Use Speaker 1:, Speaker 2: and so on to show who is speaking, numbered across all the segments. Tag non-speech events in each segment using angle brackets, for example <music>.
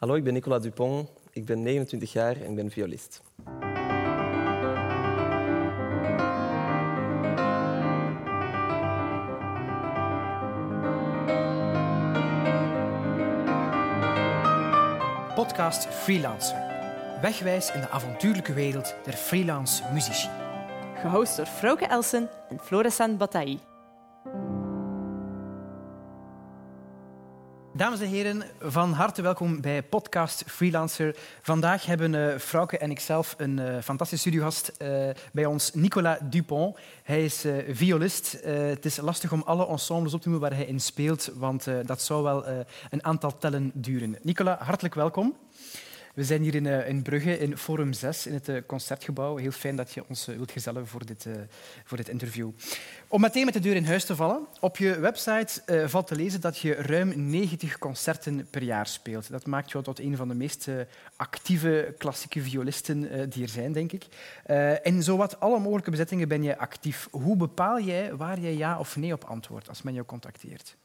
Speaker 1: Hallo, ik ben Nicolas Dupont. Ik ben 29 jaar en ik ben violist.
Speaker 2: Podcast Freelancer. Wegwijs in de avontuurlijke wereld der freelance muzici.
Speaker 3: Gehost door Frauke Elsen en Florissant Bataille.
Speaker 2: Dames en heren, van harte welkom bij podcast Freelancer. Vandaag hebben uh, Frauke en ikzelf een uh, fantastische studiogast uh, bij ons, Nicolas Dupont. Hij is violist. het is lastig om alle ensembles op te noemen waar hij in speelt, want dat zou wel een aantal tellen duren. Nicolas, hartelijk welkom. We zijn hier in, uh, in Brugge, in Forum 6, in het uh, Concertgebouw. Heel fijn dat je ons uh, wilt gezellen voor dit, voor dit interview. Om meteen met de deur in huis te vallen. Op je website valt te lezen dat je ruim 90 concerten per jaar speelt. Dat maakt jou tot een van de meest actieve klassieke violisten die er zijn, denk ik. in zowat alle mogelijke bezettingen ben je actief. Hoe bepaal jij waar je ja of nee op antwoordt als men jou contacteert?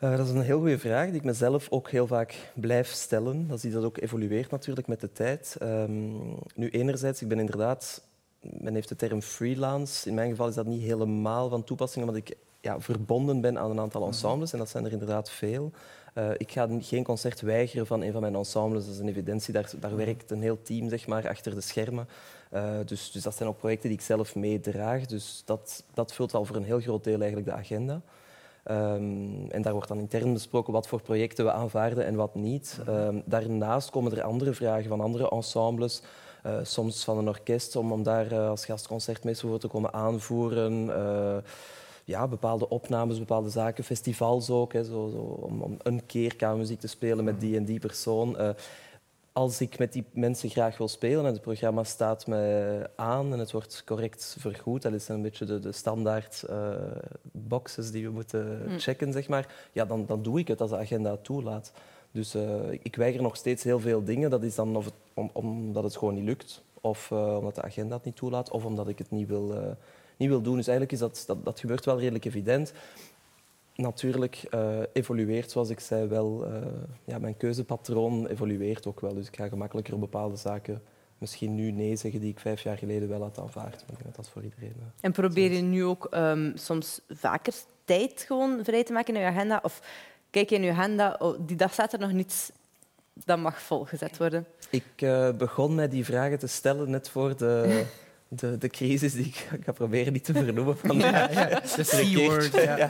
Speaker 1: Uh, dat is een heel goede vraag die ik mezelf ook heel vaak blijf stellen. Dat is dat ook evolueert natuurlijk met de tijd. Um, nu, enerzijds, ik ben inderdaad... Men heeft de term freelance. In mijn geval is dat niet helemaal van toepassing, omdat ik ja, verbonden ben aan een aantal mhm. ensembles. En dat zijn er inderdaad veel. Uh, ik ga geen concert weigeren van een van mijn ensembles. Dat is een evidentie. Daar, daar mhm. werkt een heel team zeg maar, achter de schermen. Uh, dus, dus dat zijn ook projecten die ik zelf meedraag. Dus dat, dat vult al voor een heel groot deel eigenlijk de agenda. Um, en daar wordt dan intern besproken wat voor projecten we aanvaarden en wat niet. Um, daarnaast komen er andere vragen van andere ensembles. Uh, soms van een orkest, om, om daar uh, als gastconcertmeester voor te komen aanvoeren. Uh, ja, bepaalde opnames, bepaalde zaken, festivals ook. Hè, zo, zo, om, om, een keer kamermuziek te spelen met die en die persoon als ik met die mensen graag wil spelen en het programma staat me aan en het wordt correct vergoed, dat is een beetje de, de standaard uh, boxes die we moeten mm. checken, zeg maar, ja, dan, dan doe ik het als de agenda het toelaat. Dus uh, ik weiger nog steeds heel veel dingen. Dat is dan of het, om, omdat het gewoon niet lukt, of uh, omdat de agenda het niet toelaat, of omdat ik het niet wil, niet wil doen. Dus eigenlijk is dat, dat, dat gebeurt wel redelijk evident natuurlijk uh, evolueert, zoals ik zei, wel. Uh, ja, mijn keuzepatroon evolueert ook wel. Dus ik ga gemakkelijker op bepaalde zaken misschien nu nee zeggen die ik vijf jaar geleden wel had aanvaard. Maar ik denk dat dat voor iedereen... Uh,
Speaker 3: en probeer je nu ook um, soms vaker tijd gewoon vrij te maken in je agenda? Of kijk je in je agenda, oh, die dag staat er nog niets, dat mag volgezet worden?
Speaker 1: Ik begon mij die vragen te stellen net voor de... <laughs> de, de crisis die ik, ga proberen niet te vernoemen. <laughs> Van
Speaker 2: ja, ja. De C-word. Ja.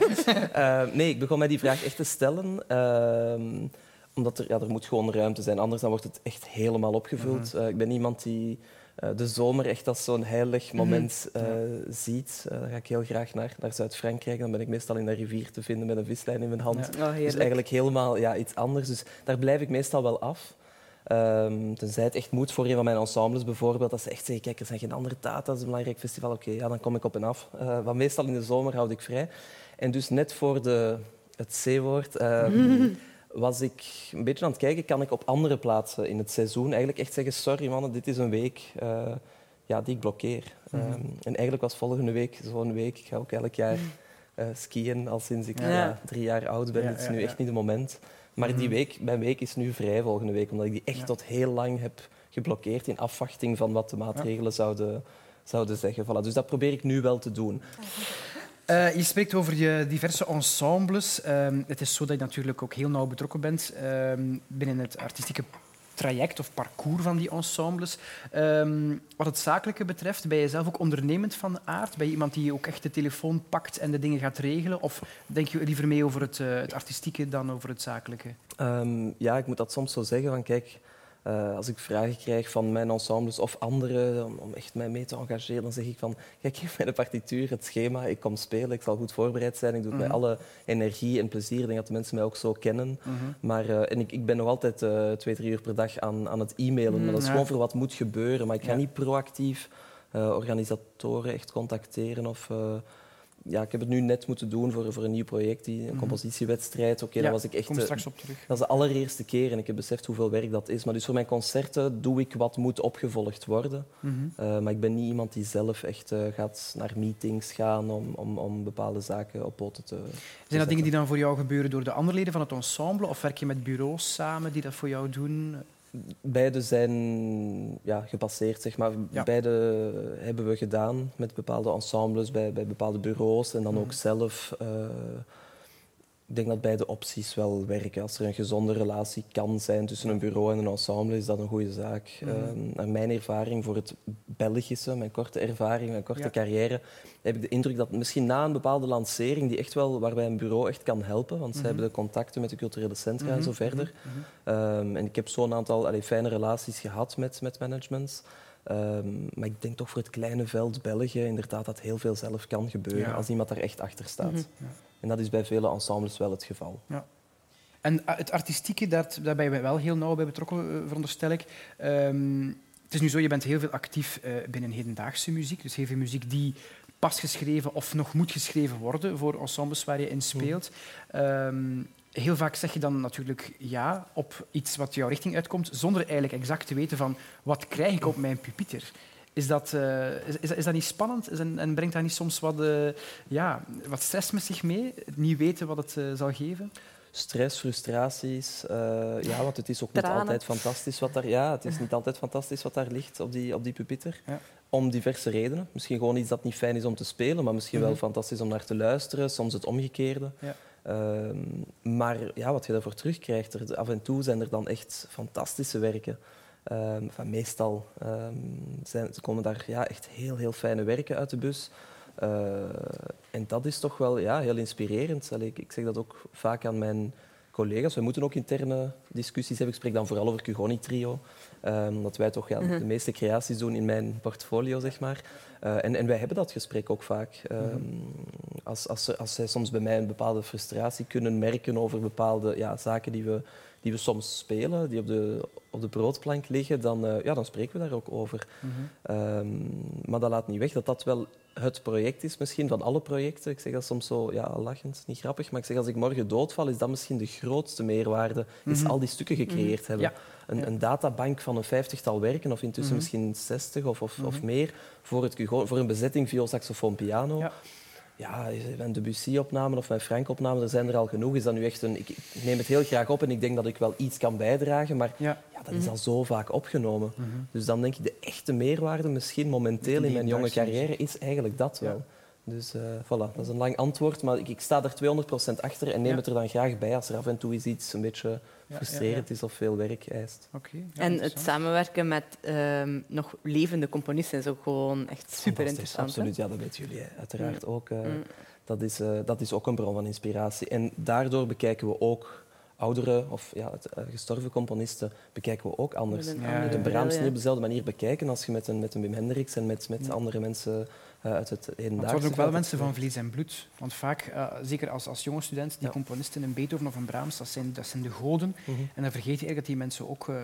Speaker 1: Uh, <laughs> nee, ik begon mij die vraag echt te stellen. Uh, omdat er, ja, er moet gewoon ruimte zijn. Anders dan wordt het echt helemaal opgevuld. Uh, ik ben iemand die uh, de zomer echt als zo'n heilig mhm. moment uh, ziet. Uh, daar ga ik heel graag naar, naar Zuid-Frankrijk. Dan ben ik meestal in de rivier te vinden met een vislijn in mijn hand. Ja. Oh, dus eigenlijk helemaal ja, iets anders. Dus daar blijf ik meestal wel af. Um, tenzij het echt moet voor een van mijn ensembles bijvoorbeeld. Dat ze echt zeggen, kijk, er zijn geen andere data, dat is een belangrijk festival. Oké, okay, ja, dan kom ik op en af. Uh, want meestal in de zomer houd ik vrij. En dus net voor de, het C-woord um, <laughs> was ik een beetje aan het kijken, kan ik op andere plaatsen in het seizoen eigenlijk echt zeggen, sorry mannen, dit is een week uh, ja, die ik blokkeer. Mm -hmm. um, en eigenlijk was volgende week zo'n week. Ik ga ook elk jaar <laughs> uh, skiën al sinds ik ja. Drie jaar oud ben. Het is nu echt niet het moment. Maar die mhm. week, mijn week is nu vrij volgende week, omdat ik die echt tot heel lang heb geblokkeerd in afwachting van wat de maatregelen zouden, zouden zeggen. Voilà. Dus dat probeer ik nu wel te doen.
Speaker 2: Uh, je spreekt over je diverse ensembles. Uh, het is zo dat je natuurlijk ook heel nauw betrokken bent uh, binnen het artistieke traject of parcours van die ensembles. Um, wat het zakelijke betreft, ben je zelf ook ondernemend van aard? Ben je iemand die ook echt de telefoon pakt en de dingen gaat regelen? Of denk je liever mee over het, uh, het artistieke dan over het zakelijke?
Speaker 1: Um, ja, ik moet dat soms zo zeggen. Van, kijk, uh, als ik vragen krijg van mijn ensembles of anderen om, om, echt mij mee te engageren, dan zeg ik van, kijk, geef mij de partituur, het schema, ik kom spelen, ik zal goed voorbereid zijn, ik doe het mm -hmm. met alle energie en plezier. Ik denk dat de mensen mij ook zo kennen. Mm -hmm. maar, uh, en ik, ik ben nog altijd uh, twee, drie uur per dag aan, aan het e-mailen, mm, maar dat is ja. gewoon voor wat moet gebeuren. Maar ik ga ja. niet proactief organisatoren echt contacteren of ja, ik heb het nu net moeten doen voor, voor een nieuw project, die, een
Speaker 2: Mhm.
Speaker 1: compositiewedstrijd. Oké,
Speaker 2: Ja,
Speaker 1: dat was ik echt...
Speaker 2: Kom
Speaker 1: eh,
Speaker 2: straks op terug.
Speaker 1: dat is de allereerste keer en ik heb beseft hoeveel werk dat is. Maar dus voor mijn concerten doe ik wat moet opgevolgd worden.
Speaker 2: Mhm.
Speaker 1: Eh, maar ik ben niet iemand die zelf echt eh, gaat naar meetings gaan om, om, om bepaalde zaken op poten te
Speaker 2: Zijn dat dingen die dan voor jou gebeuren door de andere leden van het ensemble? Of werk je met bureaus samen die dat voor jou doen?
Speaker 1: Beide zijn ja, gepasseerd, zeg maar.
Speaker 2: Ja.
Speaker 1: Beide hebben we gedaan met bepaalde ensembles, bij, bij bepaalde bureaus en dan
Speaker 2: Mhm.
Speaker 1: ook zelf. eh, ik denk dat beide opties wel werken. Als er een gezonde relatie kan zijn tussen een bureau en een ensemble, is dat een goede zaak. Naar mijn ervaring voor het Belgische, mijn korte ervaring, mijn korte
Speaker 2: Ja.
Speaker 1: carrière, heb ik de indruk dat misschien na een bepaalde lancering, die echt wel, waarbij een bureau echt kan helpen, want ze
Speaker 2: Mhm.
Speaker 1: hebben de contacten met de culturele centra en
Speaker 2: Mhm,
Speaker 1: zo verder,
Speaker 2: mhm, mhm.
Speaker 1: Ehm, en ik heb zo'n aantal allee, fijne relaties gehad met, met managements. Ehm, maar ik denk toch voor het kleine veld België inderdaad dat heel veel zelf kan gebeuren
Speaker 2: Ja.
Speaker 1: als iemand daar echt achter staat.
Speaker 2: Ja.
Speaker 1: En dat is bij vele ensembles wel het geval.
Speaker 2: En ah, het artistieke, daar, daar ben je wel heel nauw bij betrokken, eh, veronderstel ik. Ehm, het is nu zo, je bent heel veel actief eh, binnen hedendaagse muziek. Dus heel veel muziek die pas geschreven of nog moet geschreven worden voor ensembles waar je in speelt. Ehm, heel vaak zeg je dan natuurlijk ja op iets wat jouw richting uitkomt, zonder eigenlijk exact te weten van wat krijg ik op mijn pupieter. Is dat, eh, is, is, is dat niet spannend Is en, en brengt dat niet soms wat, eh, ja, wat stress met zich mee? Het niet weten wat het eh, zal geven?
Speaker 1: Stress, frustraties. eh, ja, want het is ook niet altijd fantastisch wat daar, ja, het is niet altijd fantastisch wat daar ligt op die, op die pupitter.
Speaker 2: Ja.
Speaker 1: Om diverse redenen. Misschien gewoon iets dat niet fijn is om te spelen, maar misschien wel
Speaker 2: Mhm.
Speaker 1: fantastisch om naar te luisteren. Soms het omgekeerde.
Speaker 2: Ja.
Speaker 1: Ehm, maar ja, wat je daarvoor terugkrijgt, er, af en toe zijn er dan echt fantastische werken. Ehm, enfin, meestal ehm, zijn, ze komen daar ja, echt heel, heel fijne werken uit de bus. Eh, en dat is toch wel ja, heel inspirerend. Allee, ik, ik zeg dat ook vaak aan mijn collega's. We moeten ook interne discussies hebben. Ik spreek dan vooral over Cugoni Trio. Ehm, omdat wij toch ja,
Speaker 3: Mhm.
Speaker 1: de meeste creaties doen in mijn portfolio, zeg maar. Eh, en, en wij hebben dat gesprek ook vaak. Ehm, als, als, als zij soms bij mij een bepaalde frustratie kunnen merken over bepaalde ja, zaken die we, die we soms spelen, die op de, op de broodplank liggen, dan, eh, ja, dan spreken we daar ook over. Ehm, maar dat laat niet weg dat dat wel het project is, misschien van alle projecten. Ik zeg dat soms zo ja, lachend, niet grappig, maar ik zeg als ik morgen doodval, is dat misschien de grootste meerwaarde, is
Speaker 2: Mhm.
Speaker 1: al die stukken gecreëerd hebben.
Speaker 2: Ja.
Speaker 1: Een, een databank van een vijftigtal werken, of intussen
Speaker 2: Mhm.
Speaker 1: misschien zestig of, of, of
Speaker 2: Mhm.
Speaker 1: meer, voor, het, voor een bezetting viool, saxofoon, piano.
Speaker 2: Ja.
Speaker 1: Ja, mijn Debussy-opnamen of mijn Frank-opnamen, er zijn er al genoeg. Is dat nu echt een, ik, ik neem het heel graag op en ik denk dat ik wel iets kan bijdragen, maar
Speaker 2: Ja.
Speaker 1: ja, dat is
Speaker 3: Mhm.
Speaker 1: al zo vaak opgenomen.
Speaker 2: Mhm.
Speaker 1: Dus dan denk ik, de echte meerwaarde misschien momenteel in mijn jonge carrière is eigenlijk dat
Speaker 2: Ja.
Speaker 1: Dus eh, voilà, dat is een lang antwoord, maar ik, ik sta er 200% achter en neem
Speaker 2: Ja.
Speaker 1: het er dan graag bij als er af en toe iets een beetje
Speaker 2: Ja,
Speaker 1: frustrerend
Speaker 2: ja,
Speaker 1: is of veel werk eist.
Speaker 2: ja,
Speaker 3: En het samenwerken met ehm, nog levende componisten is ook gewoon echt super interessant. hè?
Speaker 1: Absoluut, ja, dat weten jullie uiteraard ook. eh.
Speaker 3: Mm.
Speaker 1: dat, is, eh, dat is ook een bron van inspiratie. En daardoor bekijken we ook oudere of ja, het, gestorven componisten bekijken we ook anders.
Speaker 3: Met een
Speaker 1: Brahms niet op dezelfde manier bekijken als je met een, met een Wim Hendricks en met, met
Speaker 2: Ja.
Speaker 1: andere mensen uit het hedendaagse
Speaker 2: het worden ook wel mensen van vlees en bloed. Want vaak, eh, zeker als, als jonge student, die
Speaker 1: Ja.
Speaker 2: componisten, een Beethoven of een Brahms, dat zijn, dat zijn de goden.
Speaker 1: Mhm.
Speaker 2: En dan vergeet je eigenlijk dat die mensen ook, eh,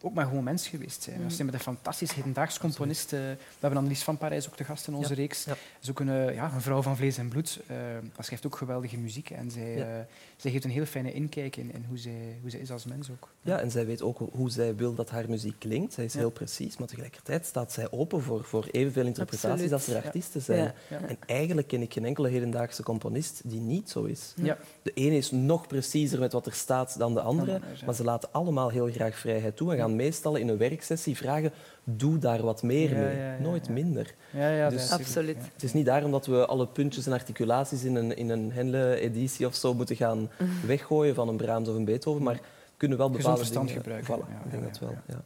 Speaker 2: ook maar gewoon mens geweest zijn.
Speaker 3: Mhm.
Speaker 2: Dat zijn met een fantastisch hedendaags componist. eh, we hebben Annelies van Parijs ook te gast in onze
Speaker 1: Ja.
Speaker 2: reeks.
Speaker 1: Ja.
Speaker 2: Dat is ook een, eh, ja, een vrouw van vlees en bloed. Eh dat schrijft ook geweldige muziek. En zij, eh, zij geeft een heel fijne inkijk in, in hoe, zij, hoe zij is als mens ook.
Speaker 1: Ja, en zij weet ook ho- hoe zij wil dat haar muziek klinkt. Zij is
Speaker 2: Ja.
Speaker 1: heel precies, maar tegelijkertijd staat zij open voor, voor evenveel interpretaties
Speaker 3: Absoluut.
Speaker 1: als er
Speaker 2: Ja.
Speaker 1: artiesten zijn.
Speaker 3: Ja.
Speaker 2: Ja.
Speaker 1: En eigenlijk ken ik geen enkele hedendaagse componist die niet zo is.
Speaker 2: Ja.
Speaker 1: De ene is nog preciezer met wat er staat dan de andere, maar ze laten allemaal heel graag vrijheid toe en gaan meestal in een werksessie vragen, doe daar wat meer
Speaker 2: Ja,
Speaker 1: mee.
Speaker 2: ja, ja,
Speaker 1: Nooit
Speaker 2: ja.
Speaker 1: minder.
Speaker 2: Ja, ja,
Speaker 1: Dus-
Speaker 2: dat is-
Speaker 3: Absoluut.
Speaker 1: Het is niet daarom dat we alle puntjes en articulaties in een, in een Henle-editie of zo moeten gaan weggooien van een Brahms of een Beethoven, maar kunnen wel
Speaker 2: Gezond
Speaker 1: bepaalde
Speaker 2: verstand
Speaker 1: dingen...
Speaker 2: gebruiken.
Speaker 1: Voilà,
Speaker 2: Ja,
Speaker 1: ik denk
Speaker 2: ja,
Speaker 1: dat wel.
Speaker 2: ja.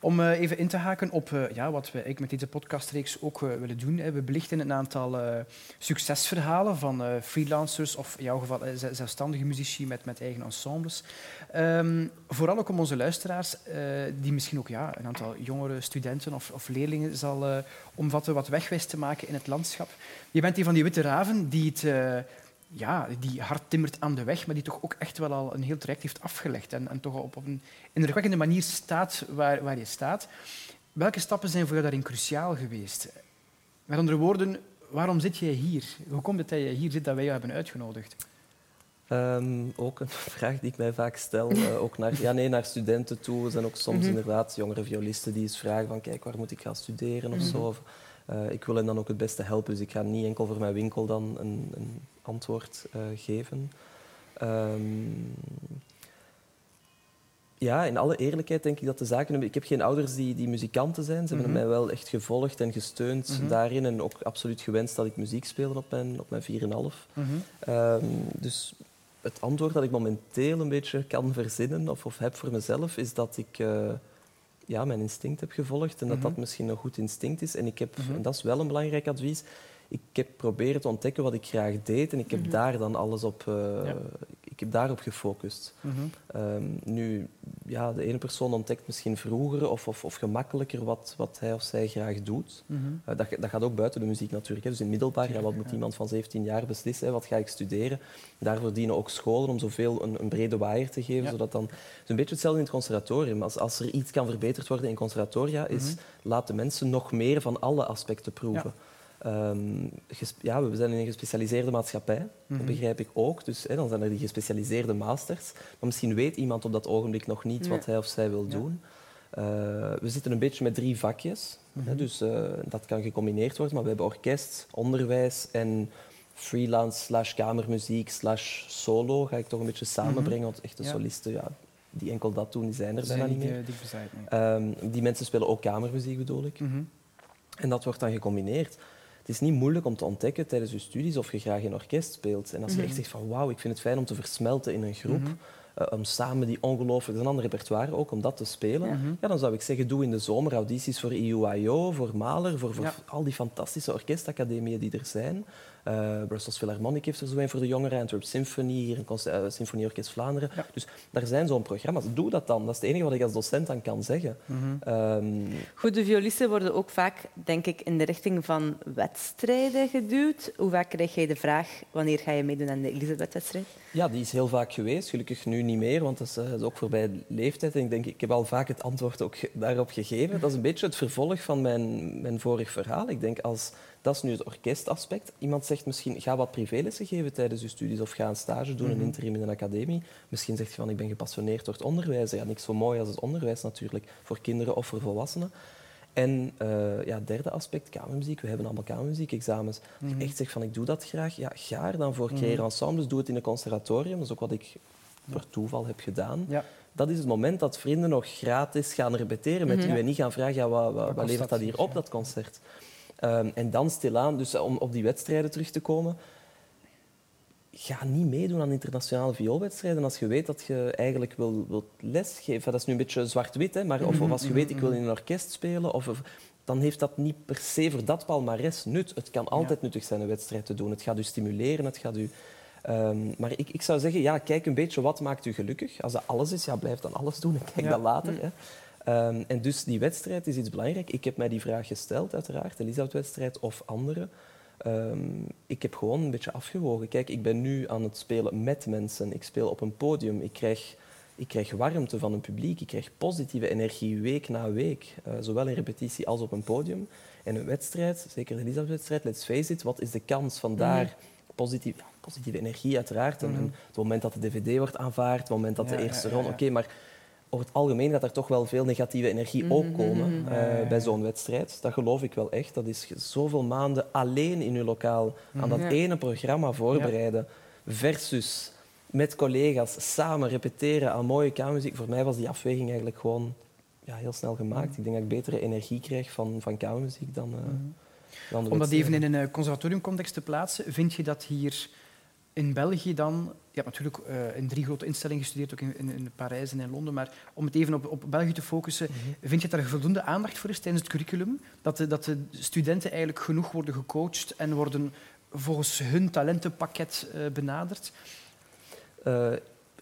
Speaker 2: Om eh, even in te haken op eh, ja, wat we eigenlijk met deze podcastreeks ook eh, willen doen. Hè. We belichten een aantal succesverhalen van eh, freelancers of in jouw geval ze- zelfstandige muzici met, met eigen ensembles. Ehm, vooral ook om onze luisteraars, eh, die misschien ook ja, een aantal jongere studenten of, of leerlingen zal eh, omvatten, wat wegwijs te maken in het landschap. Je bent een van die witte raven die het... eh, ja, die hard timmert aan de weg, maar die toch ook echt wel al een heel traject heeft afgelegd en, en toch op, op een indrukwekkende manier staat waar, waar je staat. Welke stappen zijn voor jou daarin cruciaal geweest? Met andere woorden, waarom zit jij hier? Hoe komt het dat je hier zit dat wij jou hebben uitgenodigd?
Speaker 1: Ehm, ook een <laughs> vraag die ik mij vaak stel, uh, <laughs> ook naar, ja, nee, naar studenten toe. Er zijn ook soms mm inderdaad jongere violisten die eens vragen van kijk, waar moet ik gaan studeren of mm zo. Uh, ik wil hen dan ook het beste helpen, dus ik ga niet enkel voor mijn winkel dan een, een antwoord uh, geven. Um, ja, in alle eerlijkheid denk ik dat de zaken... Ik heb geen ouders die, die muzikanten zijn. Ze hebben mm -hmm. mij wel echt gevolgd en gesteund mm -hmm. daarin. En ook absoluut gewenst dat ik muziek speelde op mijn, op mijn 4,5. Mm -hmm. um, dus het antwoord dat ik momenteel een beetje kan verzinnen of, of heb voor mezelf, is dat ik uh, ja, mijn instinct heb gevolgd en dat dat misschien een goed instinct is. En, ik heb, en dat is wel een belangrijk advies, ik heb proberen te ontdekken wat ik graag deed en ik heb daar dan alles op, uh, ja. Ik heb daarop gefocust. Mm -hmm. um, nu, ja, de ene persoon ontdekt misschien vroeger of, of, of gemakkelijker wat, wat hij of zij graag doet. Mm -hmm. uh, dat, dat, gaat ook buiten de muziek natuurlijk. Hè. Dus in middelbaar, ja, wat moet ja. iemand van 17 jaar beslissen? Hè? Wat ga ik studeren? Daarvoor dienen ook scholen om zoveel een, een brede waaier te geven. Zodat dan, het is een beetje hetzelfde in het conservatorium. Als, als er iets kan verbeterd worden in conservatoria, is mm -hmm. laat de mensen nog meer van alle aspecten proeven. Um, ja, we zijn in een gespecialiseerde maatschappij, mm -hmm. dat begrijp ik ook. Dus hè, dan zijn er die gespecialiseerde masters. Maar misschien weet iemand op dat ogenblik nog niet wat hij of zij wil ja. doen. Uh, we zitten een beetje met drie vakjes, mm -hmm. hè, dus uh, dat kan gecombineerd worden. Maar we hebben orkest, onderwijs en freelance slash kamermuziek slash solo ga ik toch een beetje samenbrengen. Mm -hmm. Want echte ja. solisten, ja, die enkel dat doen, die zijn er bijna niet meer.
Speaker 2: Die, bezaaid, nee.
Speaker 1: um, die mensen spelen ook kamermuziek, bedoel ik. En dat wordt dan gecombineerd het is niet moeilijk om te ontdekken tijdens je studies of je graag in orkest speelt. En als je echt zegt van wauw, ik vind het fijn om te versmelten in een groep, mm -hmm. uh, om samen die ongelooflijk, een ander repertoire ook, om dat te spelen, mm -hmm. ja, dan zou ik zeggen, doe in de zomer audities voor EUIO, voor Mahler, voor, voor ja. al die fantastische orkestacademieën die er zijn. Uh, Brussels Philharmonic heeft er zo een voor de jongeren, Antwerp Symphony, hier een uh, Symfonieorkest Vlaanderen. Ja. Dus daar zijn zo'n programma's. Doe dat dan. Dat is het enige wat ik als docent dan kan zeggen. Mm
Speaker 3: -hmm. um... Goed, de violisten worden ook vaak, denk ik, in de richting van wedstrijden geduwd. Hoe vaak krijg jij de vraag, wanneer ga je meedoen aan de Elisabeth-wedstrijd?
Speaker 1: Ja, die is heel vaak geweest. Gelukkig nu niet meer, want dat is, uh, is ook voorbij de leeftijd. En ik denk, ik heb al vaak het antwoord ook daarop gegeven. Dat is een beetje het vervolg van mijn, mijn vorig verhaal. Ik denk, als dat is nu het orkestaspect. Iemand zegt misschien, ga wat privélessen geven tijdens je studies of ga een stage doen, mm -hmm. een interim in een academie. Misschien zegt je van, ik ben gepassioneerd door het onderwijs. Ja, niks zo mooi als het onderwijs natuurlijk, voor kinderen of voor volwassenen. En uh, ja, derde aspect, kamermuziek. We hebben allemaal kamermuziekexamens. Mm -hmm. Als je echt zegt van, ik doe dat graag, ja, ga er dan voor. Mm -hmm. ensembles, doe het in een conservatorium. Dat is ook wat ik per toeval heb gedaan. Ja dat is het moment dat vrienden nog gratis gaan repeteren met mm -hmm. u en niet gaan vragen ja, wat, wat, wat levert dat hier op, dat concert. Um, en dan stilaan, dus om op die wedstrijden terug te komen, ga niet meedoen aan internationale vioolwedstrijden als je weet dat je eigenlijk wil, wilt lesgeven. Dat is nu een beetje zwart-wit, maar of, of, als je weet ik wil in een orkest spelen, of, of, dan heeft dat niet per se voor dat palmares nut. Het kan altijd ja. nuttig zijn een wedstrijd te doen. Het gaat u stimuleren, het gaat u... Um, maar ik, ik zou zeggen, ja, kijk een beetje wat maakt u gelukkig. Als dat alles is, ja, blijf dan alles doen en kijk ja. dat later. Hè. Um, en dus die wedstrijd is iets belangrijk. Ik heb mij die vraag gesteld, uiteraard, de Elisabeth-wedstrijd of andere. Um, ik heb gewoon een beetje afgewogen. Kijk, ik ben nu aan het spelen met mensen. Ik speel op een podium. Ik krijg, ik krijg warmte van een publiek. Ik krijg positieve energie week na week. Uh, zowel in repetitie als op een podium. En een wedstrijd, zeker de Elisabeth-wedstrijd, let's face it, wat is de kans van daar... Mm. Positief, positieve energie, uiteraard. Mm. En het moment dat de dvd wordt aanvaard, het moment dat ja, de eerste ja, ronde... Oké, okay, maar over het algemeen gaat er toch wel veel negatieve energie ook komen mm -hmm. uh, bij zo'n wedstrijd. Dat geloof ik wel echt. Dat is zoveel maanden alleen in uw lokaal aan dat ja. ene programma voorbereiden versus met collega's samen repeteren aan mooie kamermuziek. Voor mij was die afweging eigenlijk gewoon ja, heel snel gemaakt. Mm. Ik denk dat ik betere energie krijg van, van kamermuziek dan, uh, mm. dan
Speaker 2: Om dat even in een conservatoriumcontext te plaatsen, vind je dat hier in België dan, je hebt natuurlijk uh, in drie grote instellingen gestudeerd, ook in, in, in, Parijs en in Londen, maar om het even op, op België te focussen, mm -hmm. vind je dat er voldoende aandacht voor is tijdens het curriculum? Dat de, dat de studenten eigenlijk genoeg worden gecoacht en worden volgens hun talentenpakket uh, benaderd?
Speaker 1: Uh,